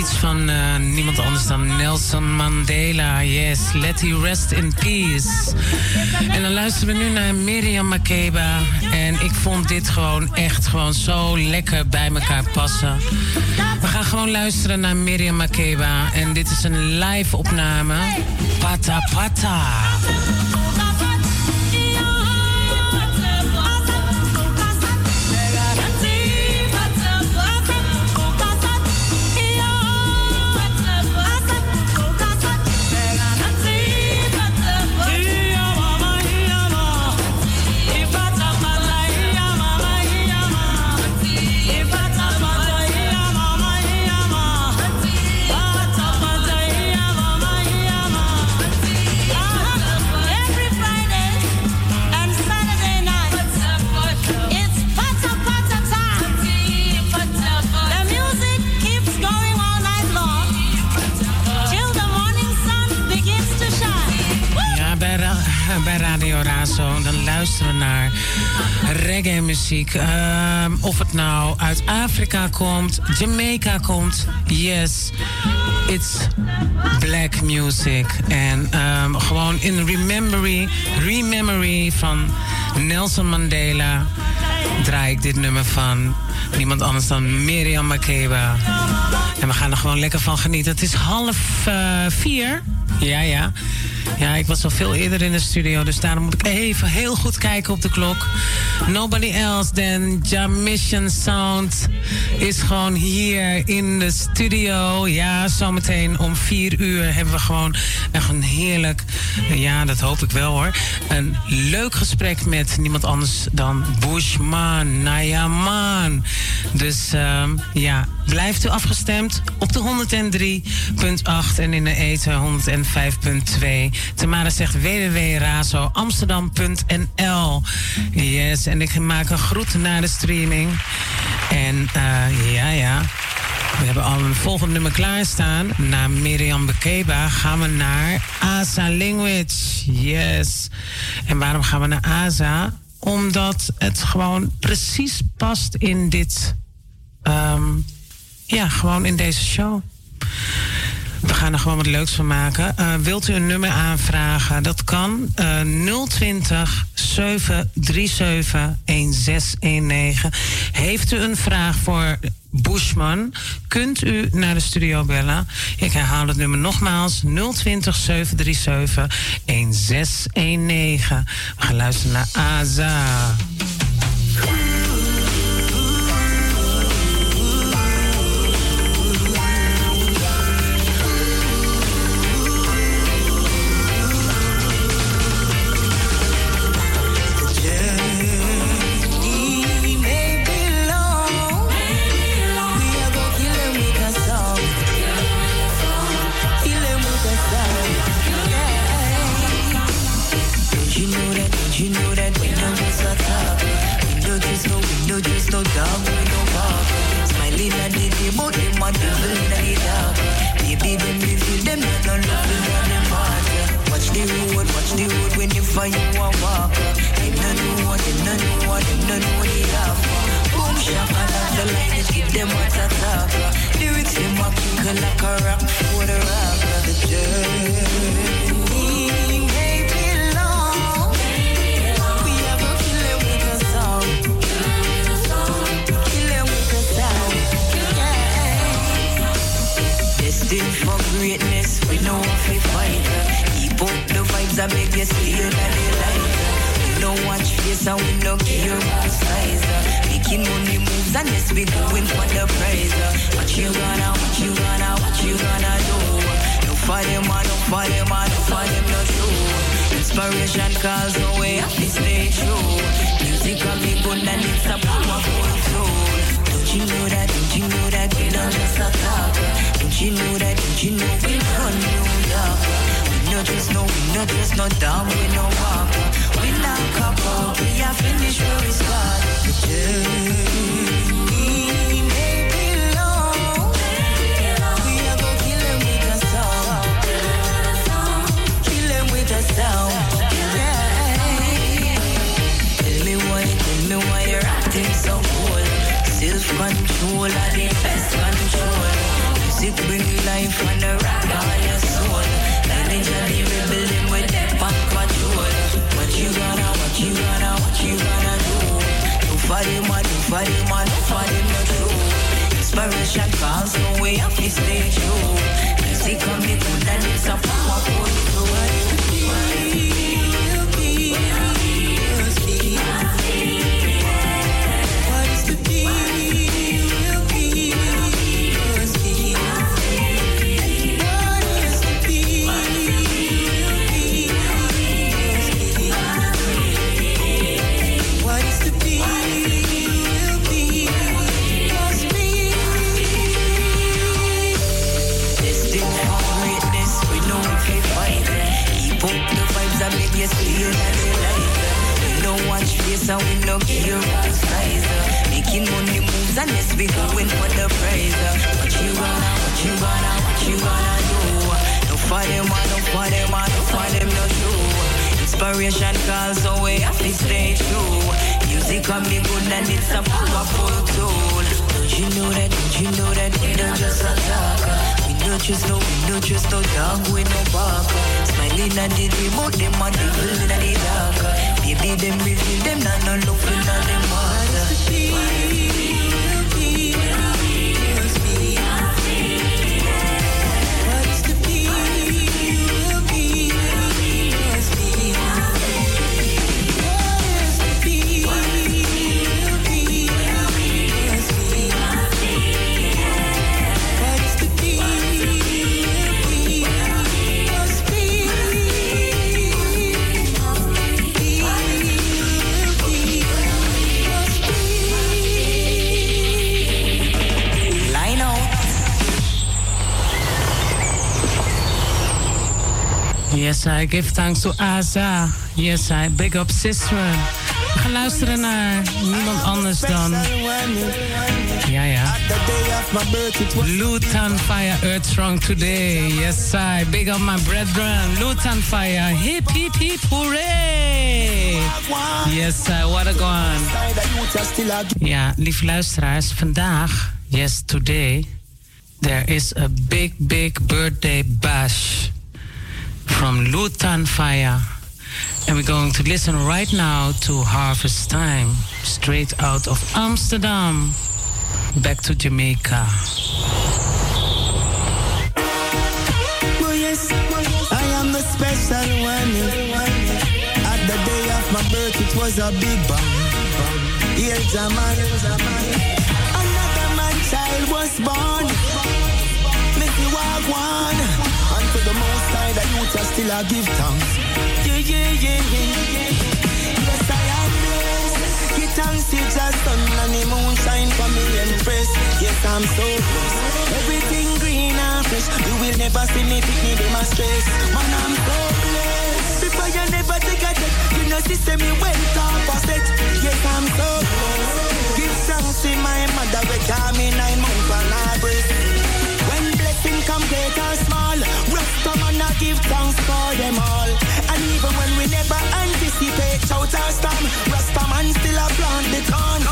speech van eh, niemand anders dan Nelson Mandela. Yes, let he rest in peace. En dan luisteren we nu naar Miriam Makeba. En ik vond dit gewoon echt gewoon zo lekker bij elkaar passen. We gaan gewoon luisteren naar Miriam Makeba. En dit is een live opname. Pata Pata. Luisteren naar reggae muziek. Ehm, of het nou uit Afrika komt, Jamaica komt. Yes, it's black music. En ehm, gewoon in remembery, rememory van Nelson Mandela... draai ik dit nummer van niemand anders dan Miriam Makeba. En we gaan er gewoon lekker van genieten. Het is half eh, vier. Ja, ja. Ja, ik was al veel eerder in de studio, dus daarom moet ik even heel goed kijken op de klok. Nobody else than Jamission Sound is gewoon hier in de studio. Ja, zometeen om vier uur hebben we gewoon echt een heerlijk, ja, dat hoop ik wel hoor, een leuk gesprek met niemand anders dan Bushman, Nayaman. Dus ehm, ja, blijft u afgestemd op de 103.8 en in de eten 105.2. Tamara zegt www.razoamsterdam.nl. Yes, en ik maak een groet naar de streaming. En eh, ja, ja. We hebben al een volgend nummer klaarstaan. Na Miriam Bekeba gaan we naar Asa Language. Yes. En waarom gaan we naar Asa? Omdat het gewoon precies past in dit... ehm, ja, gewoon in deze show. We gaan er gewoon wat leuks van maken. Eh, wilt u een nummer aanvragen? Dat kan. Eh 020 737 1619. Heeft u een vraag voor Bushman? Kunt u naar de studio bellen? Ik herhaal het nummer nogmaals. 020 737 1619. We gaan luisteren naar Aza. When you a walk. Them no know what, them no know what, them no know they have. Boom, shaka, like the line, give them what to talk. Lyrics them a kick like a rock for the rock Calls no way, have to stay true. Music can be good and it's a powerful tool. Don't you know that, don't you know that we don't just a talk? Don't you know that, don't you know we run New York? We no just no, we no just no dog, we no walk. We up out, we are finish where we start. Journey Self-control are the best control. Music bring life and the rock on your soul. Energy rebelling with depth and control. What you gonna, what you gonna, what you gonna do? Do for them, do for them, do for them, no true. Inspiration calls, no way up, we stay true. Music come me good and it's a powerful and we no care about size. Making money moves and yes, we going for the prize. What you gonna, what you gonna, what you gonna do? No for them, no for them, no for them, no true. Inspiration calls away, I feel stay true. Music can be good and it's a powerful tool. Don't you know that? Don't you know that? We don't just attack. We don't just no, we don't just no dog, we no bark. Smiling at the remote, oh, them and devil in the dark. Baby, them reveal them, not no looking at them heart. Yes, I give thanks to Aza. Yes, I big up sister. We gaan luisteren naar niemand anders dan. Ja, ja. Lutan Fire Earth Strong Today. Yes, I big up my brethren. Lutan Fire. Hip, hip, hip, hooray. Yes, I what a gone. Ja, lieve luisteraars, vandaag, yes, today, there is a big, big birthday bash from Lutan Fyah. And we're going to listen right now to Harvest Time, straight out of Amsterdam, back to Jamaica. I am the special one. At the day of my birth, it was a big bang. Here, Jaman. Another man child was born. Make me walk one. To the the youth are still a give thanks. Yeah, yeah, yeah, yeah. Yes, I am blessed. Give thanks to just sun and the moon shine for me empress. Yes, I'm so blessed. Everything green and fresh. You will never see me pick me a stress. Man, I'm so blessed. Before you never take a check, you know, me set. Yes, I'm so blessed. Give thanks to my mother, we call me nine months on her breast. Come great or small, Rasta man I give thanks for them all. And even when we never anticipate shout or storm, Rasta man still a plant the corn.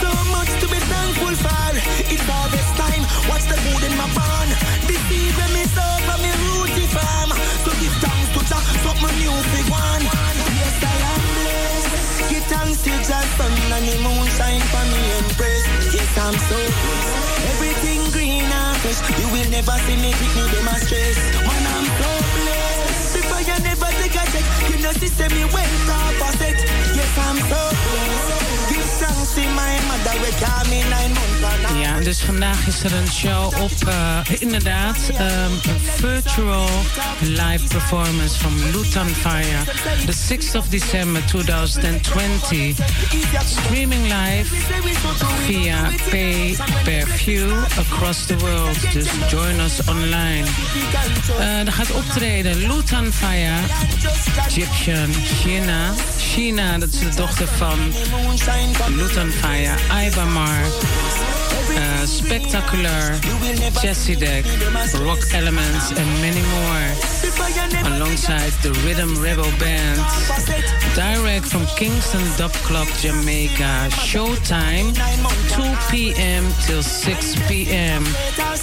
So much to be thankful for. It's harvest time. Watch the food in my barn. When me sow from me rooty farm. So give thanks to Jah, something new big one. Give thanks to Jah, sun and the moon shine for me empress. Yes, I'm so blessed. Everything green and fresh. You will never see me pick me them a stress. Man, I'm so blessed. Before you never take a me. Yes, I'm Ja, dus vandaag is er een show op, eh, inderdaad, um, een virtual live performance from Luton Fire. The 6th of December 2020. Streaming live via pay per view across the world. Dus join us online. Eh, er gaat optreden Luton Fire, Egyptian, China. China, dat is de dochter van Luton Fire, Ibamar. Uh, Spectacular, Jesse Deck, Rock Elements, and many more. Alongside the Rhythm Rebel Band. Direct from Kingston Dub Club, Jamaica. Showtime 2 p.m. till 6 p.m.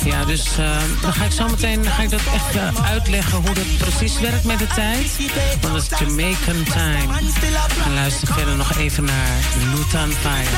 Ja, dus uh, dan ga ik zo meteen ga ik dat echt uh, uitleggen hoe dat precies werkt met de tijd. Want dat is Jamaican time. En luister verder nog even naar Lutan Fire.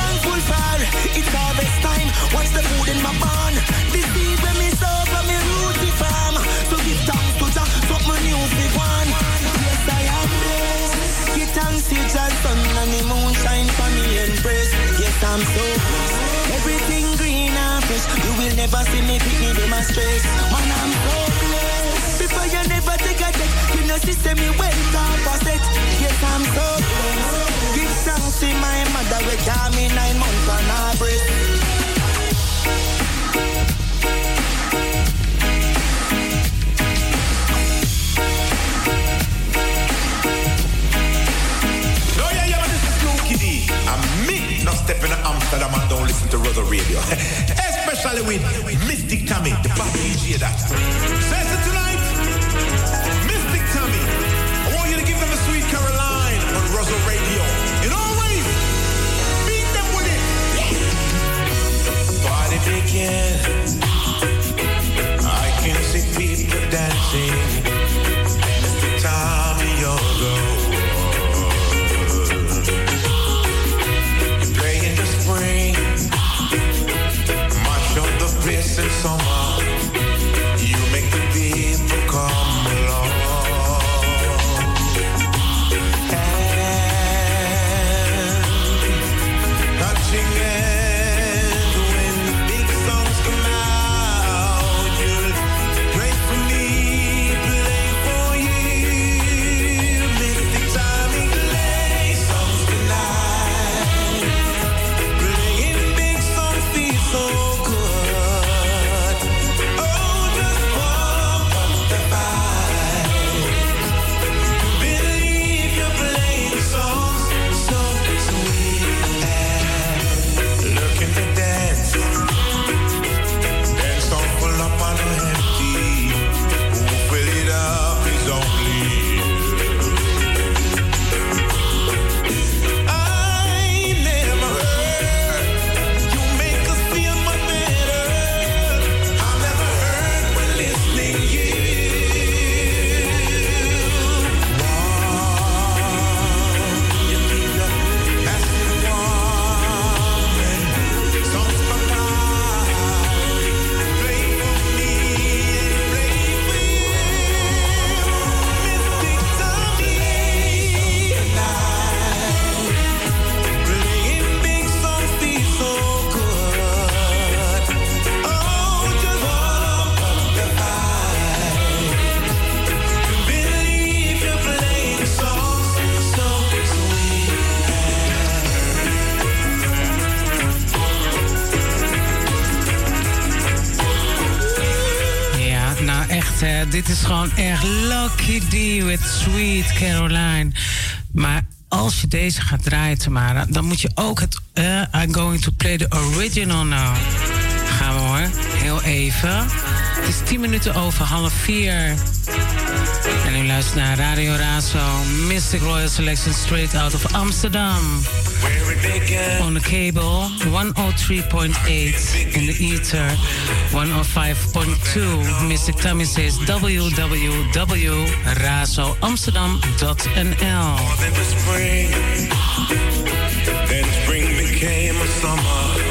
Thanks sun and the moon shine for me and praise. Yes, I'm so blessed. Everything green and fresh. You will never see me pick me them a stress. Man, I'm so blessed. Before you never take a check, you know, sister, me went up a set. Yes, I'm so blessed. Give thanks to my mother, we call me nine months on her breast. Stepping to Amsterdam and don't listen to Rother Radio. Especially with Mystic Tommy, the pop DJ that. Says it tonight, Mystic Tommy. I want you to give them a sweet Caroline on Rother Radio. In all ways, beat them with it. Party begin. I can see people dancing. Gewoon echt Lucky D with Sweet Caroline. Maar als je deze gaat draaien, Tamara, dan moet je ook het eh, I'm going to play the original now. Gaan we hoor, heel even. Het is 10 minuten over half vier. En u luistert naar Radio Razo, Mystic Royal Selection straight out of Amsterdam. On the cable, 103.8 in the ether, 105.2. Mystic Tommy says www.razoamsterdam.nl. Then spring became a summer.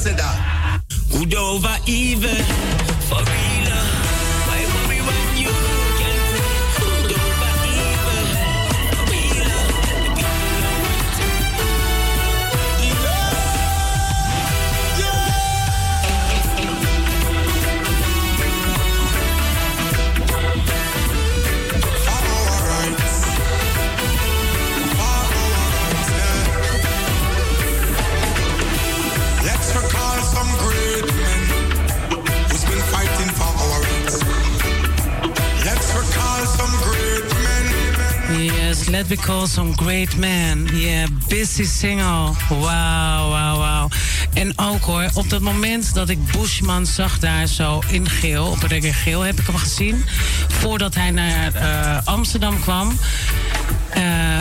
seda. Over even. Call Some Great Man. Yeah, busy single. Wauw, wauw, wauw. En ook hoor, op dat moment dat ik Bushman zag daar zo in geel, op reggae geel, heb ik hem gezien. Voordat hij naar eh, Amsterdam kwam. Uh,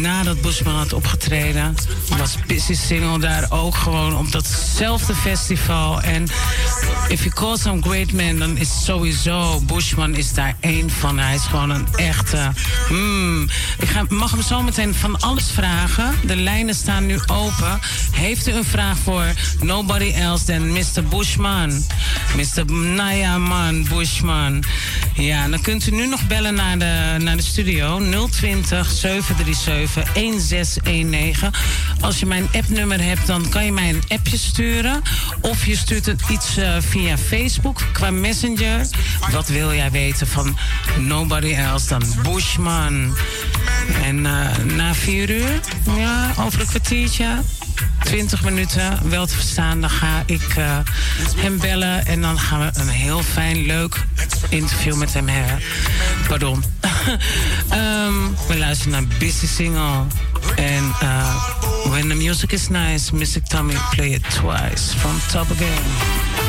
nadat Bushman had opgetreden, was Busy Single daar ook gewoon op datzelfde festival. En if you call some great man, dan is sowieso Bushman is daar één van. Hij is gewoon een echte. Mm. Ik ga, mag hem zo meteen van alles vragen. De lijnen staan nu open. Heeft u een vraag voor nobody else than Mr. Bushman? Mr. Nayaman Bushman. Ja, dan kunt u nu nog bellen naar de, naar de studio 020 737 1619. Als je mijn appnummer hebt, dan kan je mij een appje sturen. Of je stuurt het iets uh, via Facebook qua Messenger. Wat wil jij weten van nobody else dan Bushman? En uh, na vier uur, ja, over een kwartiertje. 20 minuten wel te verstaan. Dan ga ik uh, hem bellen en dan gaan we een heel fijn, leuk interview met hem hebben. Pardon. um, we luisteren naar Busy Single. En uh, When the Music is Nice, Mystic Tommy Play It Twice from Top Again.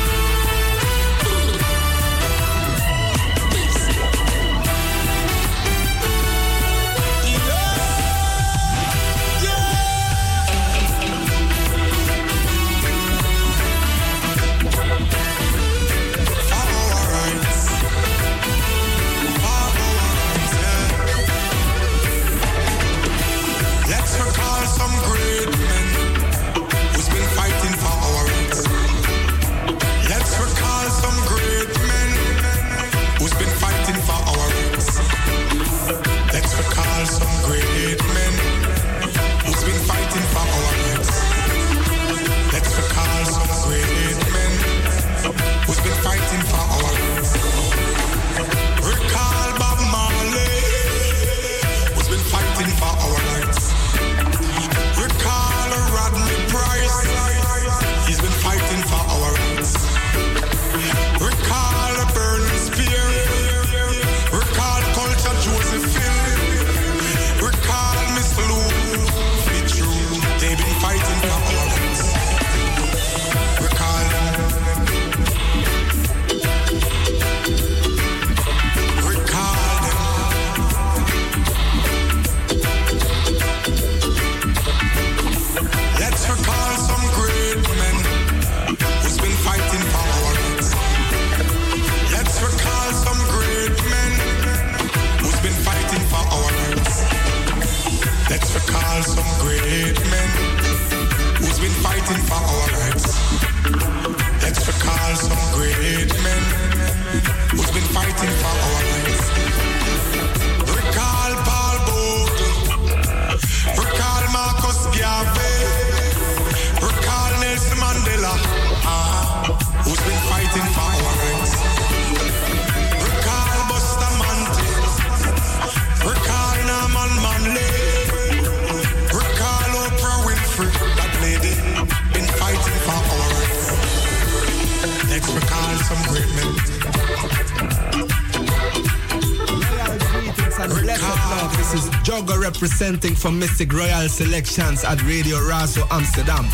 For Mystic Royal Selections at Radio Razo Amsterdam.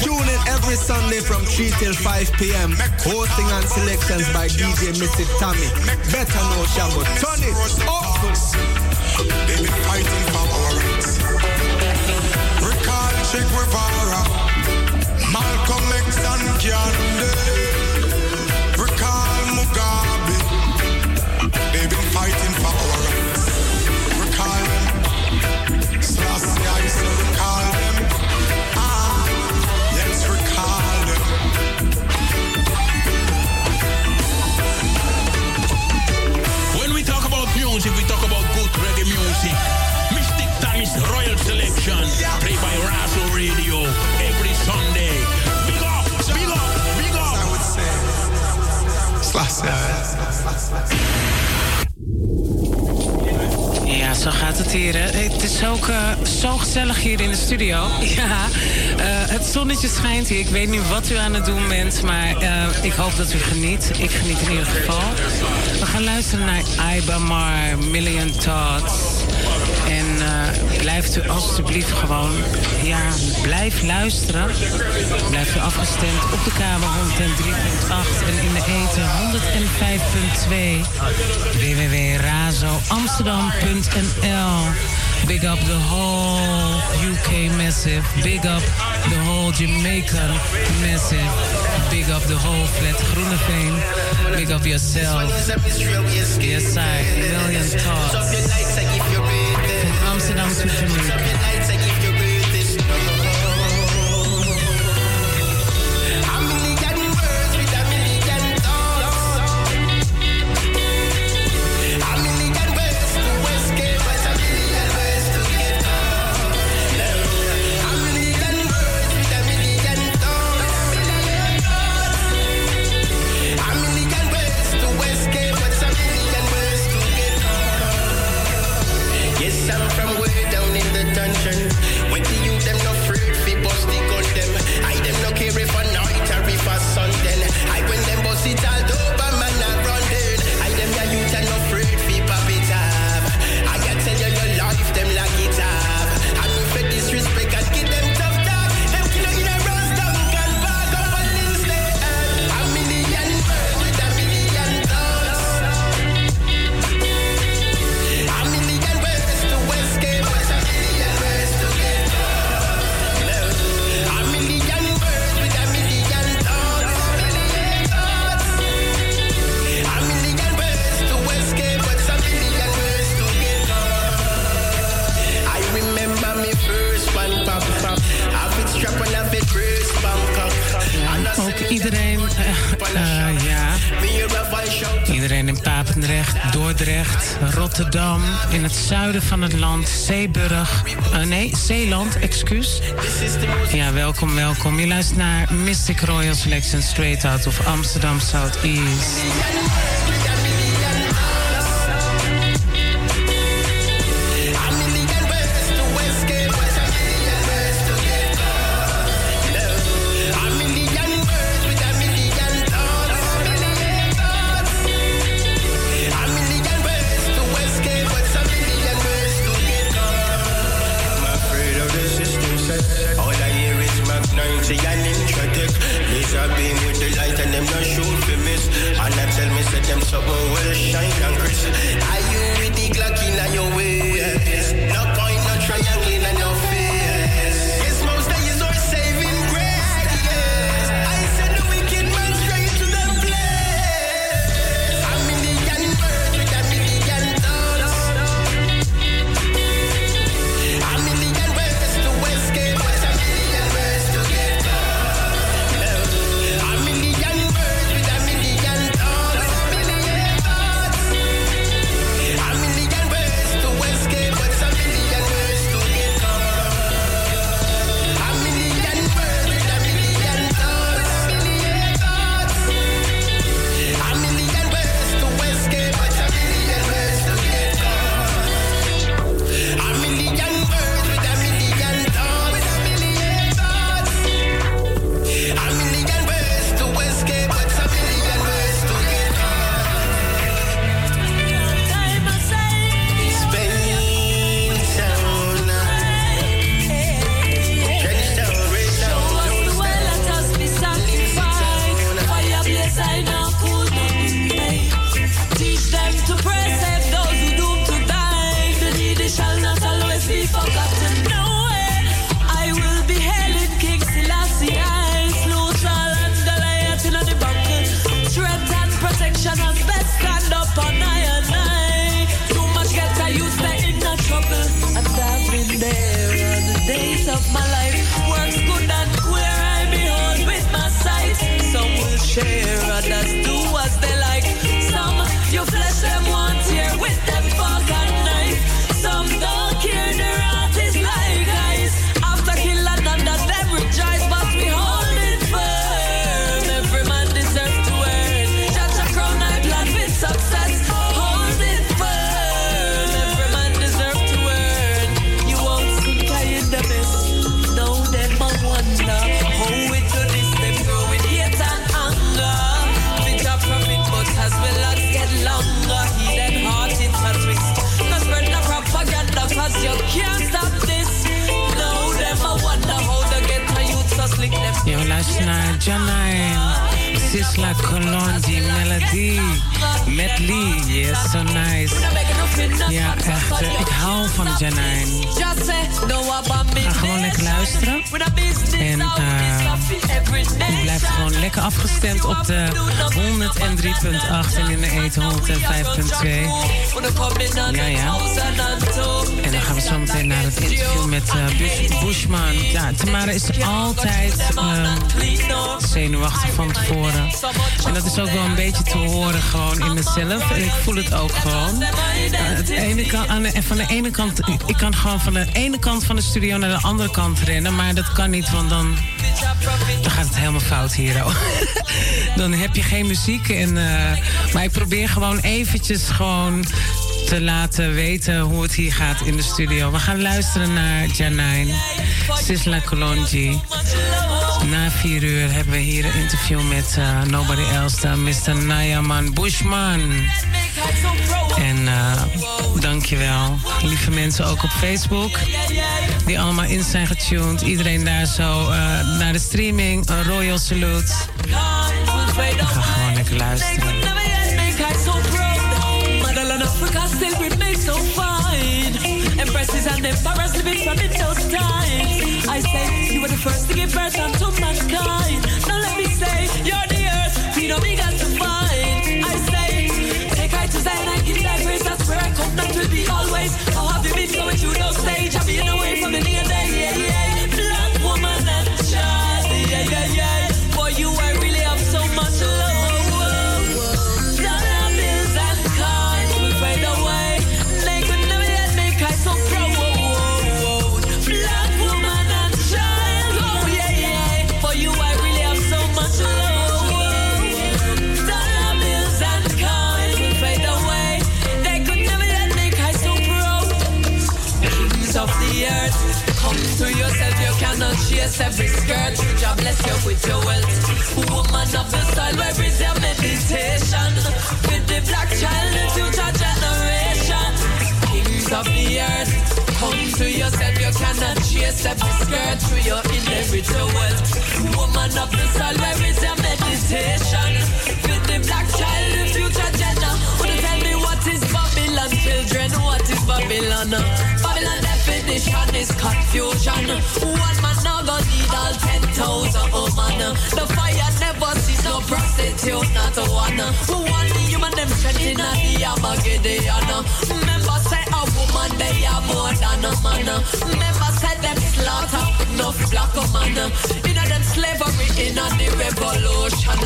Tune in every Sunday from 3 till 5 p.m. Hosting and selections by DJ Mystic Tommy. Better know Shambo. Turn it up. They've been fighting for our rights. Recall Che Guevara, Malcolm X and Gandhi. Het is ook uh, zo gezellig hier in de studio. Ja, uh, het zonnetje schijnt hier. Ik weet niet wat u aan het doen bent, maar uh, ik hoop dat u geniet. Ik geniet in ieder geval. We gaan luisteren naar Iba Mar, Million Thoughts. En uh, blijft u alstublieft gewoon, ja, blijf luisteren. Blijft u afgestemd op de kamer 103.8 en in de eten 105.2 www.razoamsterdam.nl Big up the whole UK massive. Big up the whole Jamaican massive. Big up the whole flat Groeneveen. Big up yourself. Yes, I. Million thoughts. Amsterdamse vernieuwing. From Amsterdam to Jamaica. zuiden van het land, Zeeburg. Uh, nee, Zeeland, excuus. Ja, welkom, welkom. Je luistert naar Mystic Royal Selection Straight Out of Amsterdam Southeast. 103.8 en in de eten 105.2. Ja, ja. En dan gaan we zo meteen naar het interview met Bush- Bushman. Ja, Tamara is altijd ehm, zenuwachtig van tevoren. En dat is ook wel een beetje te horen gewoon in mezelf. En ik voel het ook gewoon. Eh, kan, aan van de ene kant, ik kan gewoon van de ene kant van de studio naar de andere kant rennen. Maar dat kan niet, want dan, dan gaat het helemaal fout hier. oh. dan heb je geen muziek. En, eh, maar ik probeer gewoon eventjes gewoon te laten weten hoe het hier gaat in de studio. We gaan luisteren naar Janine, Sisla Colonji. Na vier uur hebben we hier een interview met eh, nobody else dan Mr. Nayaman Bushman. En eh dankjewel, lieve mensen ook op Facebook. Die allemaal in zijn getuned. Iedereen daar zo eh, naar de streaming. Een royal salute. We gaan gewoon lekker luisteren. So. Empresses and emperors living from in those times. I say you were the first to give birth unto mankind. Now let me say you're the earth, we to find. Will be always. How have you been going through those stage? I've been away from the near day. Chase every skirt. God bless you with your wealth. Woman of the soil, where is your meditation? With the black child, the future generation. Kings of the earth, come to yourself. You cannot chase every skirt through your inheritable wealth. Woman of the soil, where is your meditation? With the black child, the future generation. Wanna tell me what is Babylon, children? What is Babylon? Definition is confusion. One man now go need all ten thousand woman. The fire never sees no prostitute, not one. Want human them strength in the Armageddon? A woman they are more than a man. Remember say them slaughter no black man. In them slavery in the revolution.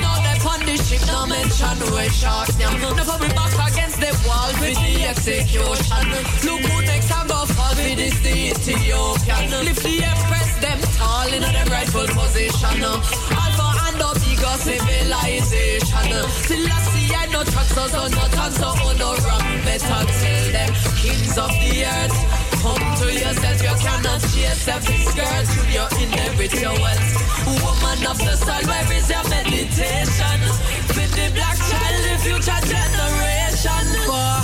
Now they on the no mention where sharks now. Never we back against the wall with the execution. Look who next I go fall with this the Ethiopian. Lift the empress them tall in their rightful position. Alpha and Omega civilization. Till I see I no tracks us on oh, no tongues so on no wrong better tell them kings of the earth. Come to yourself, you cannot chase every skirt your inherit your wealth. Woman of the soil, where is your meditation? With the black child, the future generation. For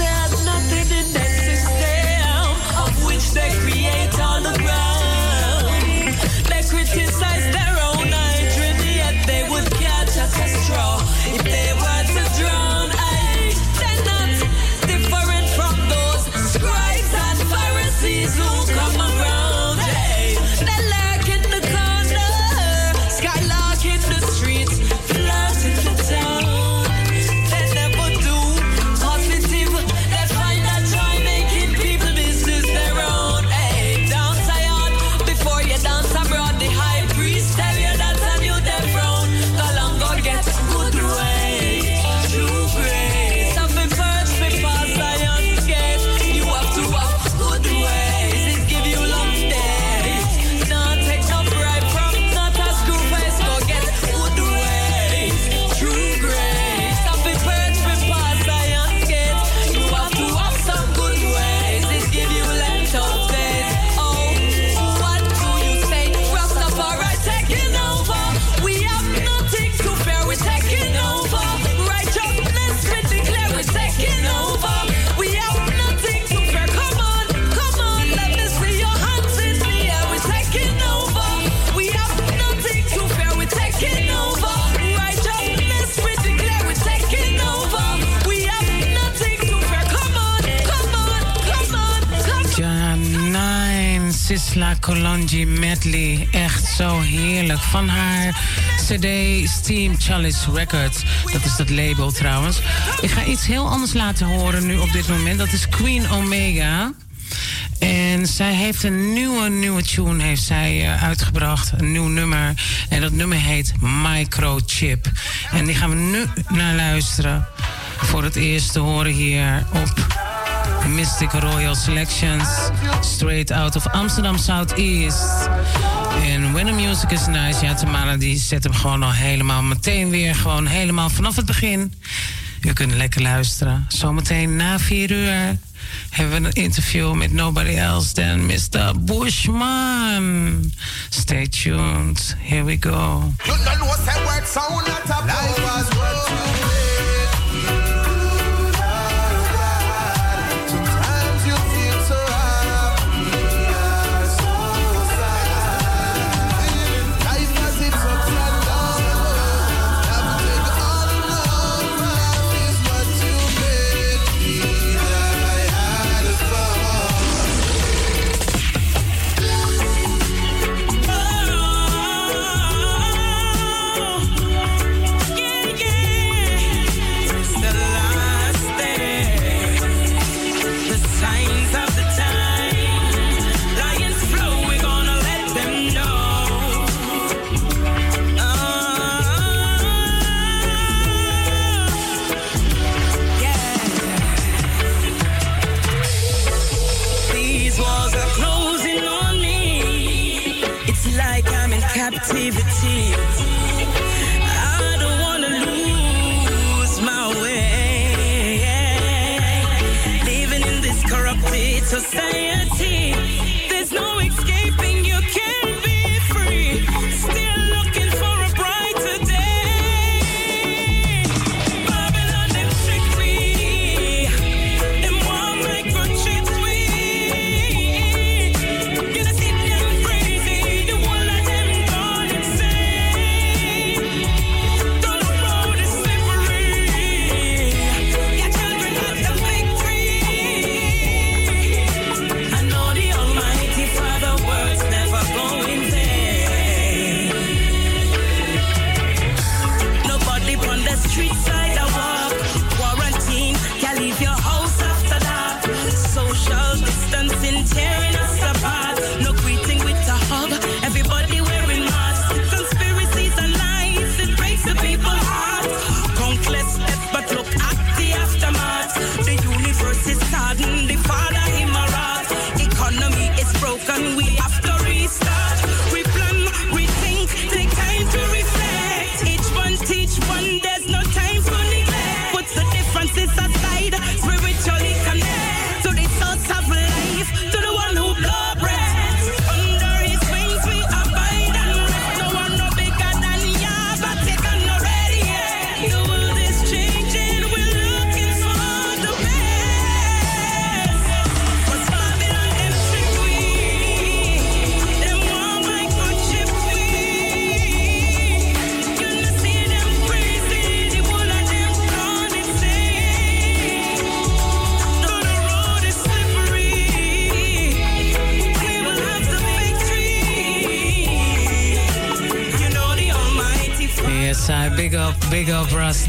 there's nothing in the system of which they create all around. van haar CD Steam Chalice Records. Dat is dat label trouwens. Ik ga iets heel anders laten horen nu op dit moment. Dat is Queen Omega. En zij heeft een nieuwe, nieuwe tune heeft zij, eh, uitgebracht. Een nieuw nummer. En dat nummer heet Microchip. En die gaan we nu naar luisteren. Voor het eerst te horen hier op Mystic Royal Selections. Straight out of Amsterdam Southeast. En When a Music is Nice, ja Tamara die zet hem gewoon al helemaal meteen weer. Gewoon helemaal vanaf het begin. U kunt lekker luisteren. Zometeen na vier uur hebben we een interview met Nobody Else Than Mr. Bushman. Stay tuned. Here we go.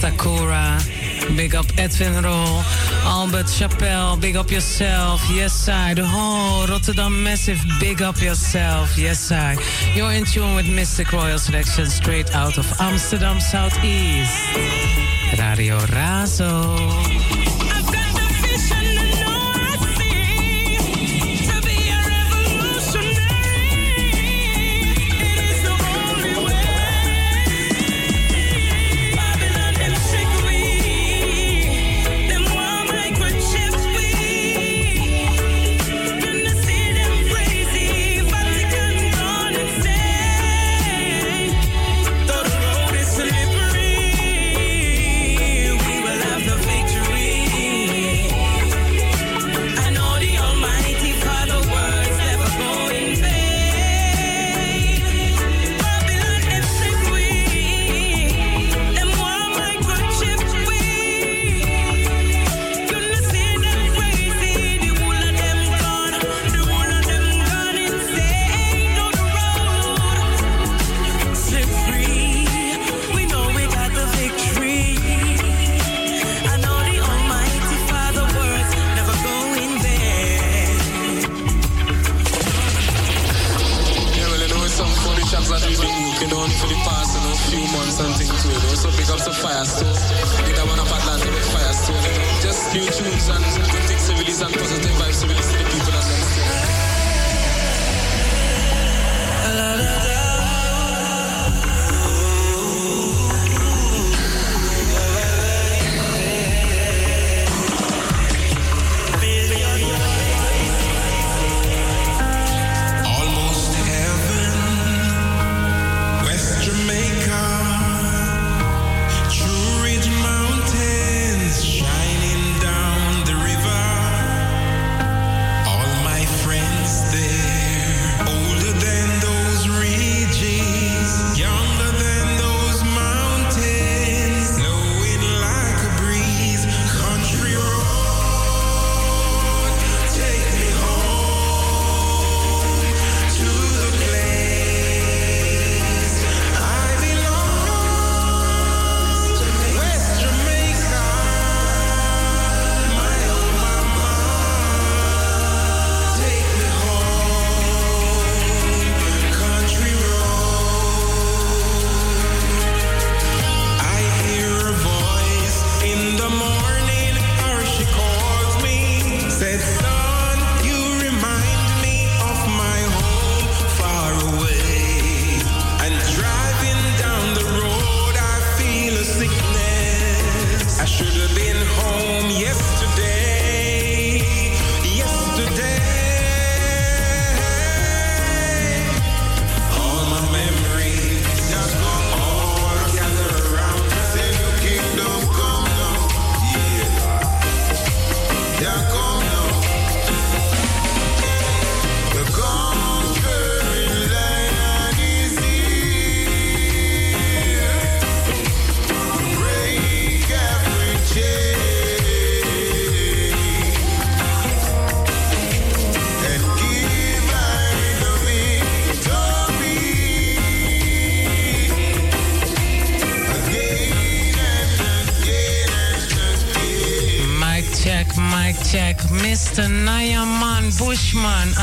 Sakura, Big up Edwin Roll. Albert Chappelle. Big up yourself. Yes, I. The whole Rotterdam Massive. Big up yourself. Yes, I. You're in tune with Mistic Royal Selection straight out of Amsterdam Southeast. Radio Razo.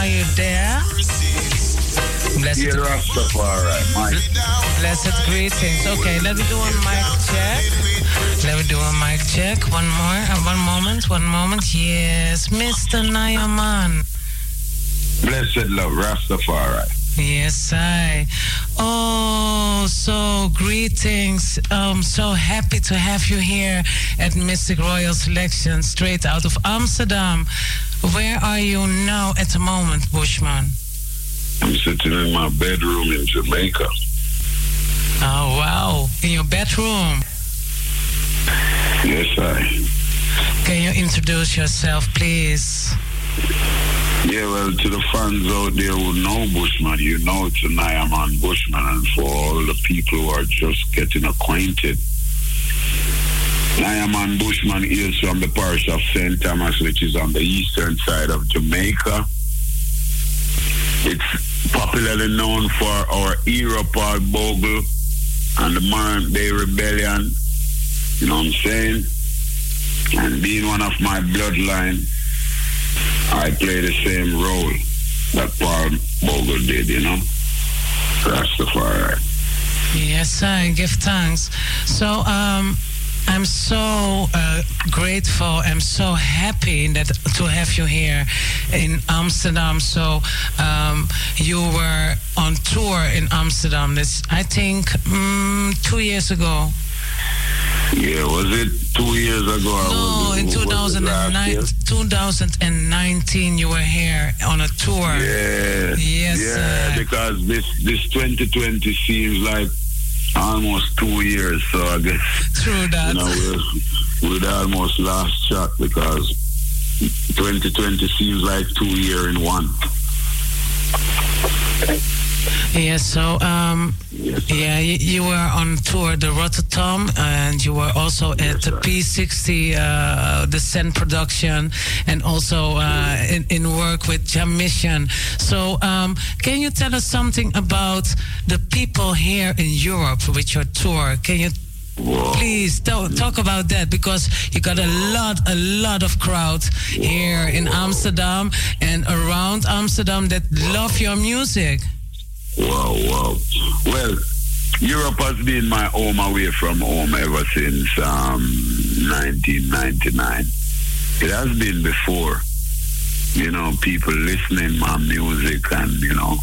Are you there? Blessed, Yeah, Rastafari, blessed greetings. Okay, let me do a mic check. Let me do a mic check. One more, uh, one moment, one moment. Yes, Mr. Nyaman. Blessed love, Rastafari. Yes, I. Oh, so greetings. Um, so happy to have you here at Mistic Royal Selection, straight out of Amsterdam. Where are you now at the moment, Bushman? I'm sitting in my bedroom in Jamaica. Oh, wow. In your bedroom. Yes, I. Can you introduce yourself, please? Yeah, well, to the fans out there who know Bushman, you know it's a Nyaman Bushman, and for all the people who are just getting acquainted, Nyaman Bushman is from the parish of St. Thomas, which is on the eastern side of Jamaica. It's popularly known for our Paul Bogle and the Morant Bay Rebellion. You know what I'm saying? And being one of my bloodline, I play the same role that Paul Bogle did, you know? Rastafari. Yes, I give thanks. So, um, I'm so uh, grateful. I'm so happy that to have you here in Amsterdam. So, um, you were on tour in Amsterdam. This, I think, mm, two years ago. Yeah, was it two years ago? No, in was 2009, 2019, you were here on a tour. Yeah. Yes, Yeah, because this this 2020 seems like almost two years. So I guess True that. you know we're, we're almost last shot because 2020 seems like two year in one. Yes, so um, yeah, you, you were on tour the Rotterdam, and you were also at the P60, uh, the Sen production, and also uh, in, in work with Jam Mission. So, um, can you tell us something about the people here in Europe with your tour? Can you Please talk, talk about that because you got a lot, a lot of crowd here in Amsterdam and around Amsterdam that love your music. Wow, wow. Well, Europe has been my home away from home ever since um, 1999. it has been before. You know, people listening my music and you know,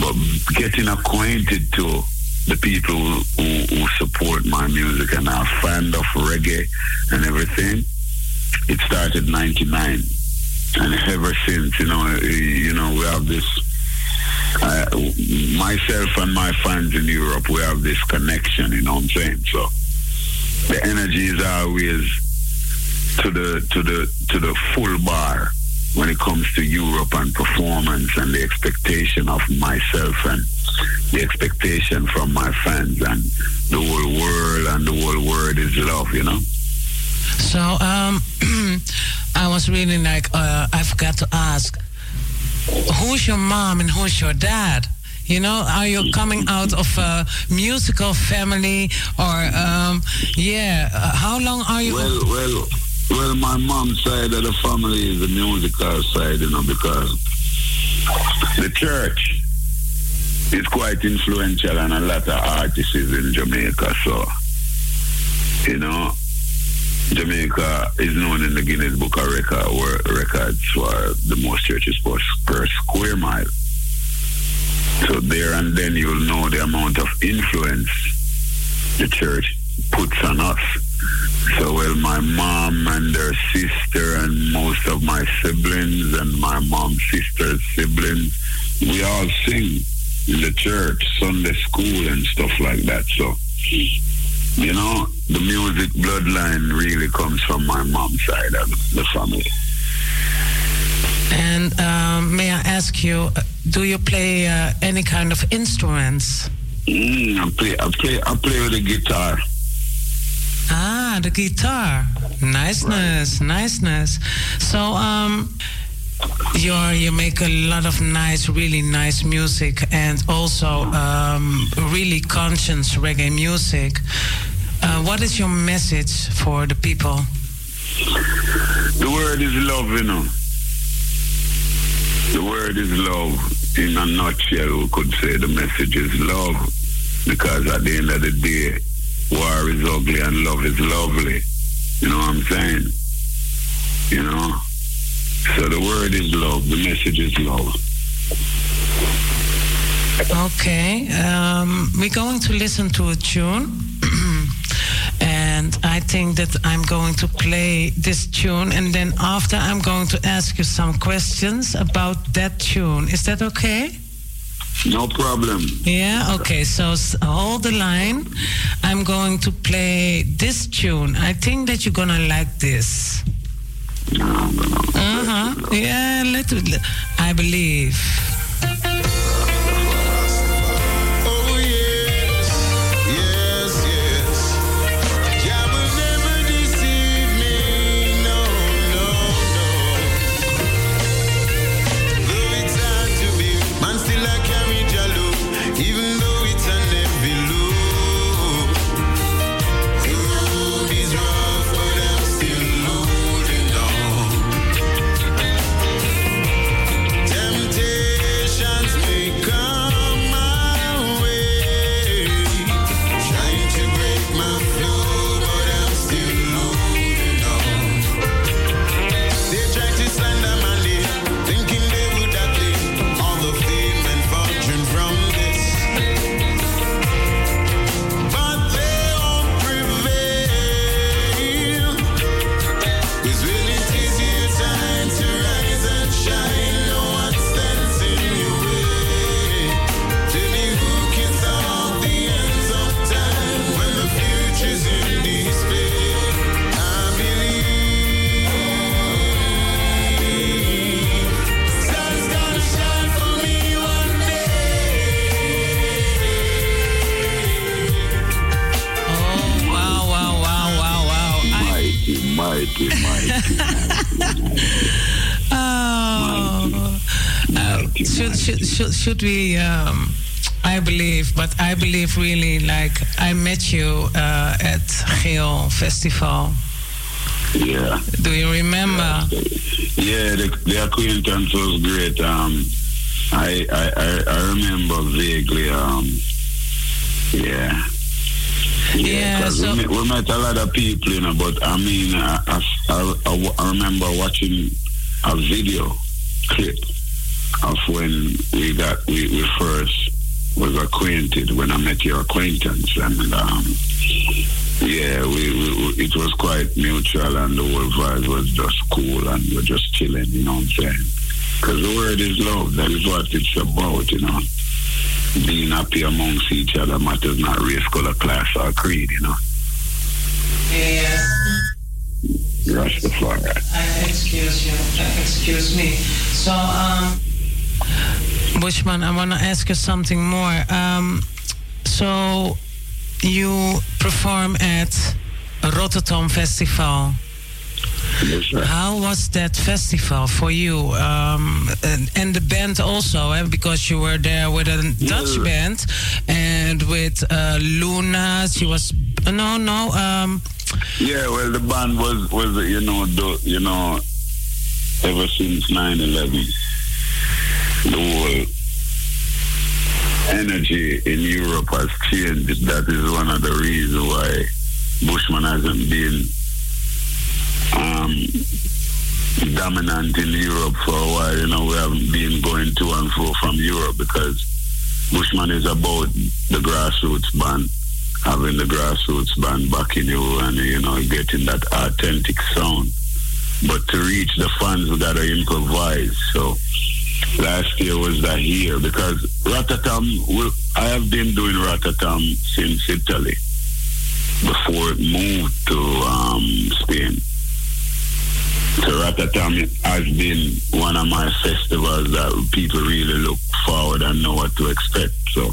but getting acquainted to the people who, who, support my music and are fans of reggae and everything. It started '99, and ever since, you know, you know, we have this. Myself and my fans in Europe, we have this connection. You know what I'm saying? So the energy is always to the to the to the full bar when it comes to Europe and performance and the expectation of myself and the expectation from my fans and the whole world and the whole world is love, you know. So um, I was really like, uh, I forgot to ask, who's your mom and who's your dad? You know, are you coming out of a musical family or, um, yeah, uh, how long are you? Well, well, well, my mom's side of the family is the musical side, you know, because the church is quite influential and a lot of artists is in Jamaica, so, you know, Jamaica is known in the Guinness Book of Record, or records for the most churches per, per square mile. So there and then you'll know the amount of influence the church puts on us. So well my mom and her sister and most of my siblings and my mom's sister's siblings, we all sing in the church, Sunday school and stuff like that. So you know, the music bloodline really comes from my mom's side of the family. And um, may I ask you, uh, do you play uh, any kind of instruments? Mm, I play, I play, I play with the guitar. Ah, the guitar. Niceness, niceness. So, um, you're, you make a lot of nice, really nice music, and also um, really conscious reggae music. Uh, what is your message for the people? The word is love, you know. The word is love. In a nutshell, we could say the message is love. Because at the end of the day, war is ugly and love is lovely. You know what I'm saying? You know? So the word is love. The message is love. Okay. Um, we're going to listen to a tune. and I think that I'm going to play this tune, and then after I'm going to ask you some questions about that tune. Is that okay? No problem. Yeah, okay, so hold the line. I'm going to play this tune. I think that you're gonna like this. Uh huh. Yeah, let I believe. Should, we, um, I believe, but I believe really like I met you uh, at Geel Festival. Yeah. Do you remember? Yeah, the, the acquaintance was great. Um, I, I, I, I remember vaguely. Um, yeah. Yeah, 'cause so- we, met, we met a lot of people, you know, but I mean, I, I I, I, I remember watching a video clip of when we got we, we first was acquainted when I met your acquaintance and um, yeah we, we, it was quite mutual and the whole vibe was just cool and we're just chilling you know what I'm saying because the word is love that is what it's about you know being happy amongst each other matters not race color class or creed you know Yes. Rastafari I excuse you. Excuse me. So, um, Bushman, I want to ask you something more. Um, so, you perform at Rototom Festival. Yes, How was that festival for you? Um, and, and the band also, eh? because you were there with a Dutch band and with uh, Luna. She was no, no. Um, Yeah, well, the band was was you know do, you know ever since 9/11, the whole energy in Europe has changed. That is one of the reasons why Bushman hasn't been um, dominant in Europe for a while. You know, we haven't been going to and fro from Europe because Bushman is about the grassroots band having the grassroots band backing you and you know getting that authentic sound. But to reach the fans, we gotta improvise. So last year was that year because Rototom. we- I have been doing Rototom since Italy before it moved to um, Spain. So Rototom has been one of my festivals that people really look forward and know what to expect. So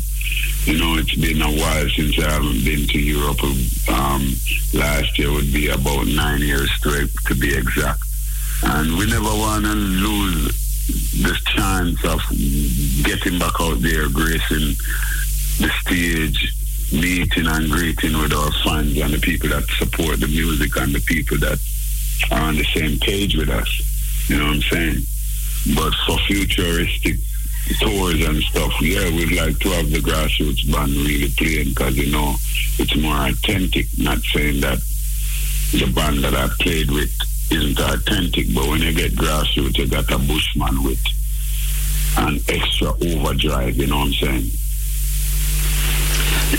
you know, it's been a while since I haven't been to Europe. Um, last year would be about nine years straight, to be exact. And we never want to lose the chance of getting back out there, gracing the stage, meeting and greeting with our fans and the people that support the music and the people that are on the same page with us. You know what I'm saying? But for futuristic tours and stuff, yeah, we'd like to have the grassroots band really playing because, you know, it's more authentic. Not saying that the band that I played with isn't authentic, but when you get grassroots, you got a Bushman with an extra overdrive, you know what I'm saying?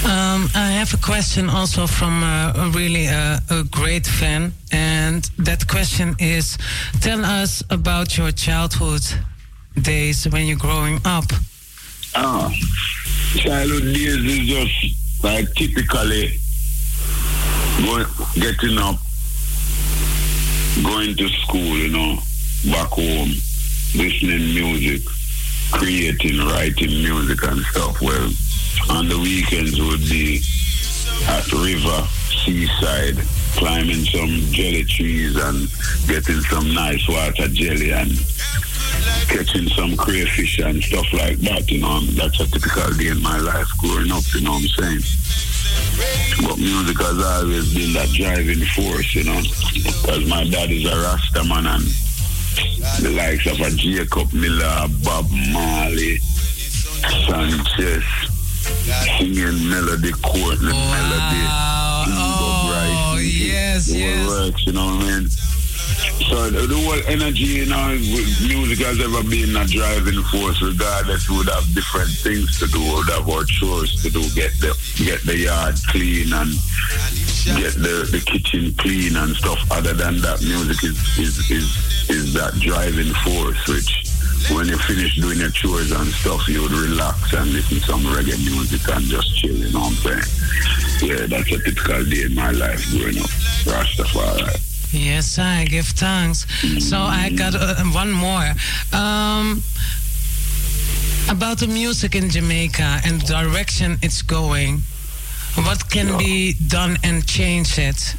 Um, I have a question also from uh, a really uh, a great fan, and that question is: Tell us about your childhood days when you're growing up. Ah, childhood days is just like typically going, getting up, going to school, you know, back home, listening music, creating, writing music and stuff. Well, on the weekends would be at river, seaside, climbing some jelly trees and getting some nice water jelly and catching some crayfish and stuff like that, you know. That's a typical day in my life growing up, you know what I'm saying? But music has always been that driving force, you know. Because my dad is a Rasta man and the likes of a Jacob Miller, Bob Marley, Sanchez, singing melody, Courtney melody, Oh, yes, the yes. works, you know what I mean? So the, whole energy, you know, music has ever been a driving force. Regardless, we would have different things to do. We would have our chores to do. Get the get the yard clean and get the, the kitchen clean and stuff. Other than that, music is is is, is that driving force. Which when you finish doing your chores and stuff, you would relax and listen to some reggae music and just chill. You know what I'm saying? Yeah, that's a typical day in my life growing up. Rastafari. Yes, I give thanks. So I got uh, one more. Um, about the music in Jamaica and the direction it's going. What can be done and change it?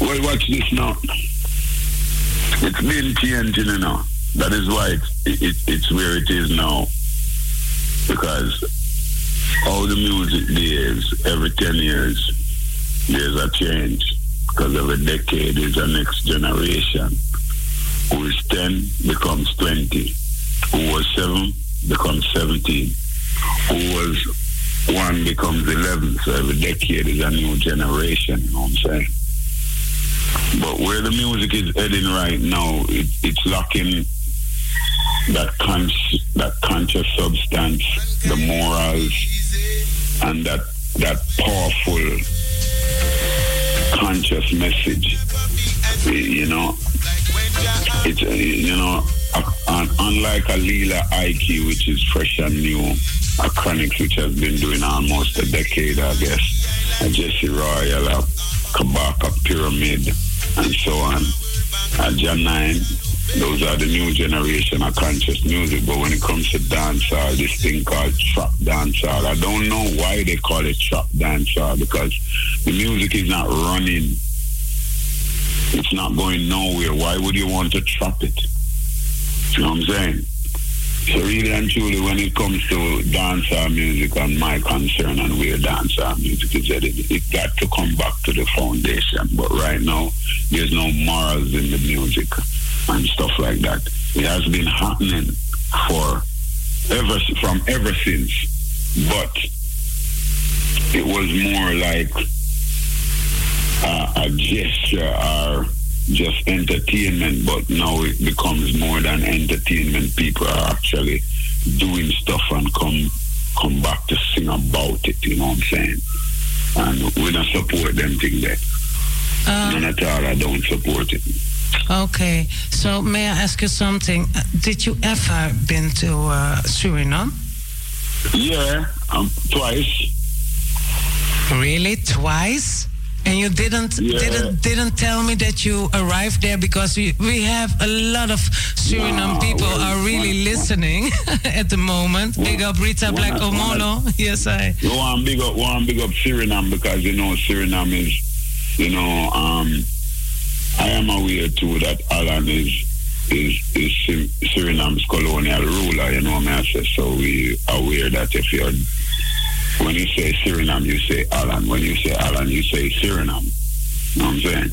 Well, watch this now. It's been changing, you know. That is why it's, it, it's where it is now. Because all the music days, every 10 years, there's a change. Because every decade is a next generation. Who is 10 becomes 20. Who was 7 becomes 17. Who was 1 becomes 11. So every decade is a new generation, you know what I'm saying? But where the music is heading right now, it, it's lacking that con- that conscious substance, the morals, and that that powerful conscious message. You know, it's you know, un- unlike a Lila Ike, which is fresh and new, a which has been doing almost a decade, I guess, a Jesse Royal, a Kabaka Pyramid, and so on. A Jah9, those are the new generation of conscious music. But when it comes to dancehall, this thing called trap dancehall, I don't know why they call it trap dancehall because the music is not running. It's not going nowhere. Why would you want to trap it? You know what I'm saying? So really and truly, when it comes to dancehall music and my concern and where dancehall music is headed, it got to come back to the foundation. But right now, there's no morals in the music and stuff like that. It has been happening for ever from ever since, but it was more like a, a gesture or just entertainment, but now it becomes more than entertainment. People are actually doing stuff and come come back to sing about it, you know what I'm saying? And we don't support them thing there. None at all, I don't support it. Okay, so may I ask you something? Uh, Did you ever been to uh, Suriname? Yeah, um, twice. Really, twice? And you didn't didn't didn't tell me that you arrived there because we, we have a lot of Suriname people are really listening at the moment. Big up Rita Black Omolo. Yes, I. You want big up, want big up Suriname because you know Suriname is, you know, um, I am aware too that Holland is is is Sur- Suriname's colonial ruler. You know, me I say so. We are aware that if you're when you say Suriname, you say Holland. When you say Holland, you say Suriname. You know what I'm saying?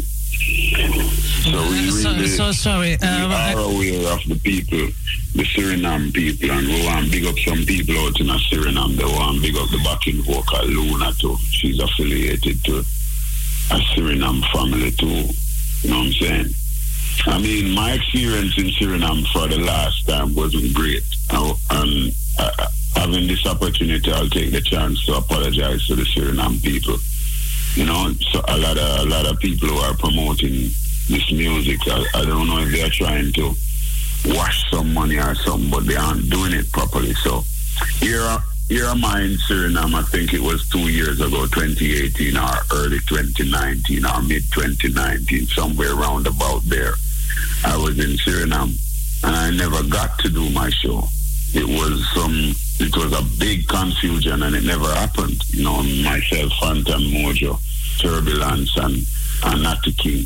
So we really so sorry. we Um, I- are aware of the people, the Suriname people, and we want to big up some people out in a Suriname. They want to big up the backing vocal Luna too. She's affiliated to a Suriname family too. You know what I'm saying? I mean, my experience in Suriname for the last time wasn't great. I- And uh, having this opportunity, I'll take the chance to apologize to the Suriname people. You know, so a lot of a lot of people who are promoting this music, I, I don't know if they are trying to wash some money or something, but they aren't doing it properly. So here, here am I in Suriname. I think it was two years ago, 2018 or early 2019 or mid 2019, somewhere around about there. I was in Suriname, and I never got to do my show. It was some. It was a big confusion, and it never happened. You know, myself, Fantan Mojah, Turbulence, and and Natty King,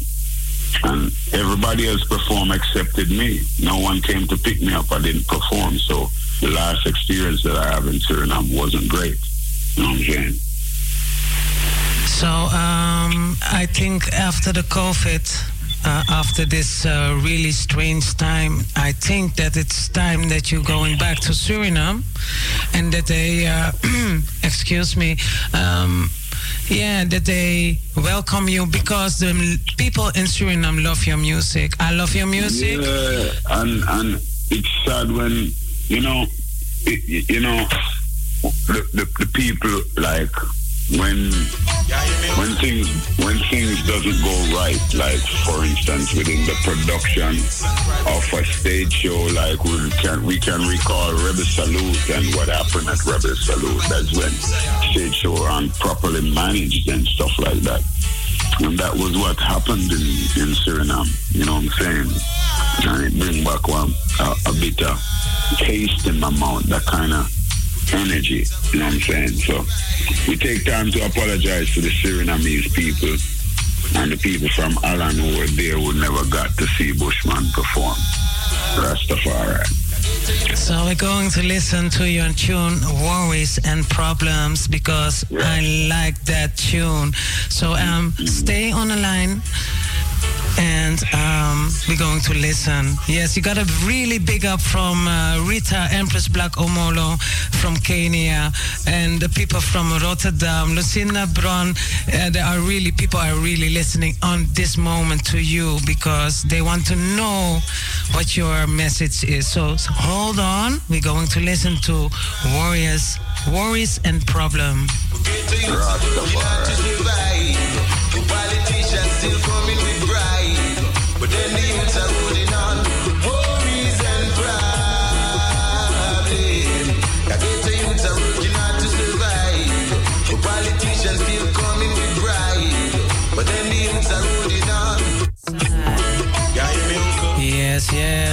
and everybody else performed excepted me. No one came to pick me up. I didn't perform, so the last experience that I have in Suriname wasn't great. You know what I'm saying? So um, I think after the COVID, uh, after this uh, really strange time, I think that it's time that you're going back to Suriname, and that they, uh, excuse me, um, yeah, that they welcome you because the people in Suriname love your music. I love your music. Yeah, and and it's sad when you know, it, you know, the, the the people like when when things when things doesn't go right. Like for instance, within the production of a stage show, like we can we can recall Rebel Salute and what happened at Rebel Salute. That's when stage show aren't properly managed and stuff like that. And that was what happened in, in Suriname. You know what I'm saying? And it bring back one a, a bit of taste in my mouth, that kind of energy. You know what I'm saying? So we take time to apologize to the Surinamese people and the people from Holland who were there who never got to see Bushman perform. Rastafari. So we're going to listen to your tune, Worries and Problems, because I like that tune. So um, stay on the line. And um, we're going to listen. Yes, you got a really big up from uh, Rita Empress Black Omolo from Kenya and the people from Rotterdam, Lucinda Bron. Uh, there are really people are really listening on this moment to you because they want to know what your message is. So, so hold on. We're going to listen to Warriors, Worries and Problem. Politicians still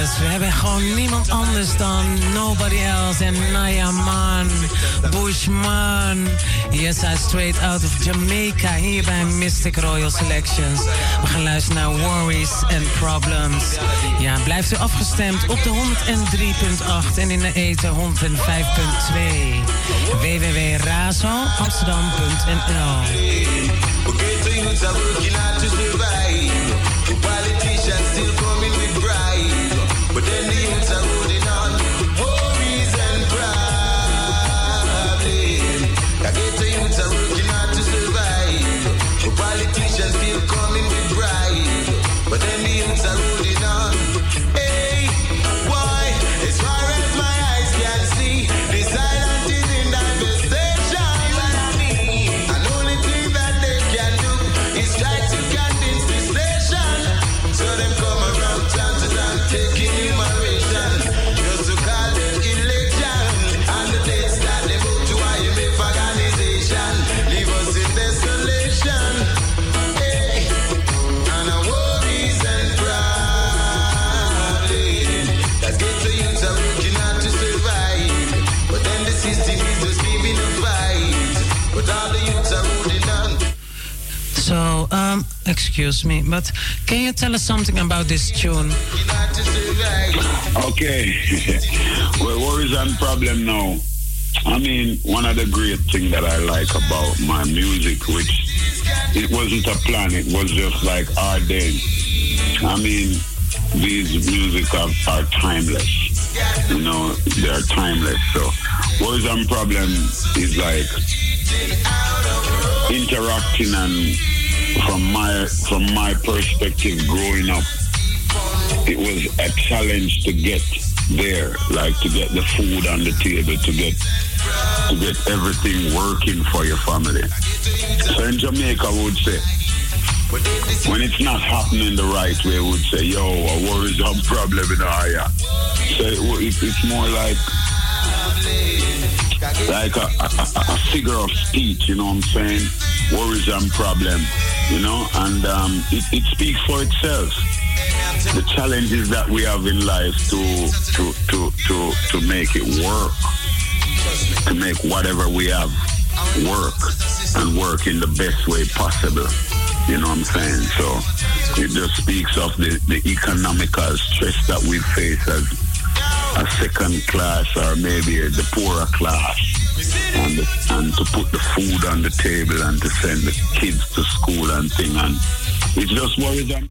We hebben gewoon niemand anders dan Nobody Else en Naya Man, Bushman. Yes, hij straight out of Jamaica hier bij Mystic Royal Selections. We gaan luisteren naar Worries and Problems. Ja, blijft u afgestemd op de 103.8 en in de ether 105.2. www.razoamsterdam.nl um, excuse me, but can you tell us something about this tune? Okay. well, worries and problem now. I mean, one of the great things that I like about my music, which it wasn't a plan, it was just like ordained. I mean, these music are, are timeless. You know, they are timeless. So, worries and problem is like interacting and from my from my perspective growing up it was a challenge to get there like to get the food on the table to get to get everything working for your family so in jamaica we would say when it's not happening the right way we would say yo a worries a problem in area so it, it, it's more like like a, a, a figure of speech, you know what I'm saying? Worries and problem, you know, and um, it, it speaks for itself. The challenges that we have in life to to to to to make it work, to make whatever we have work and work in the best way possible. You know what I'm saying? So it just speaks of the, the economical stress that we face as a second class or maybe the poorer class. And, and to put the food on the table and to send the kids to school and thing. And it just worries them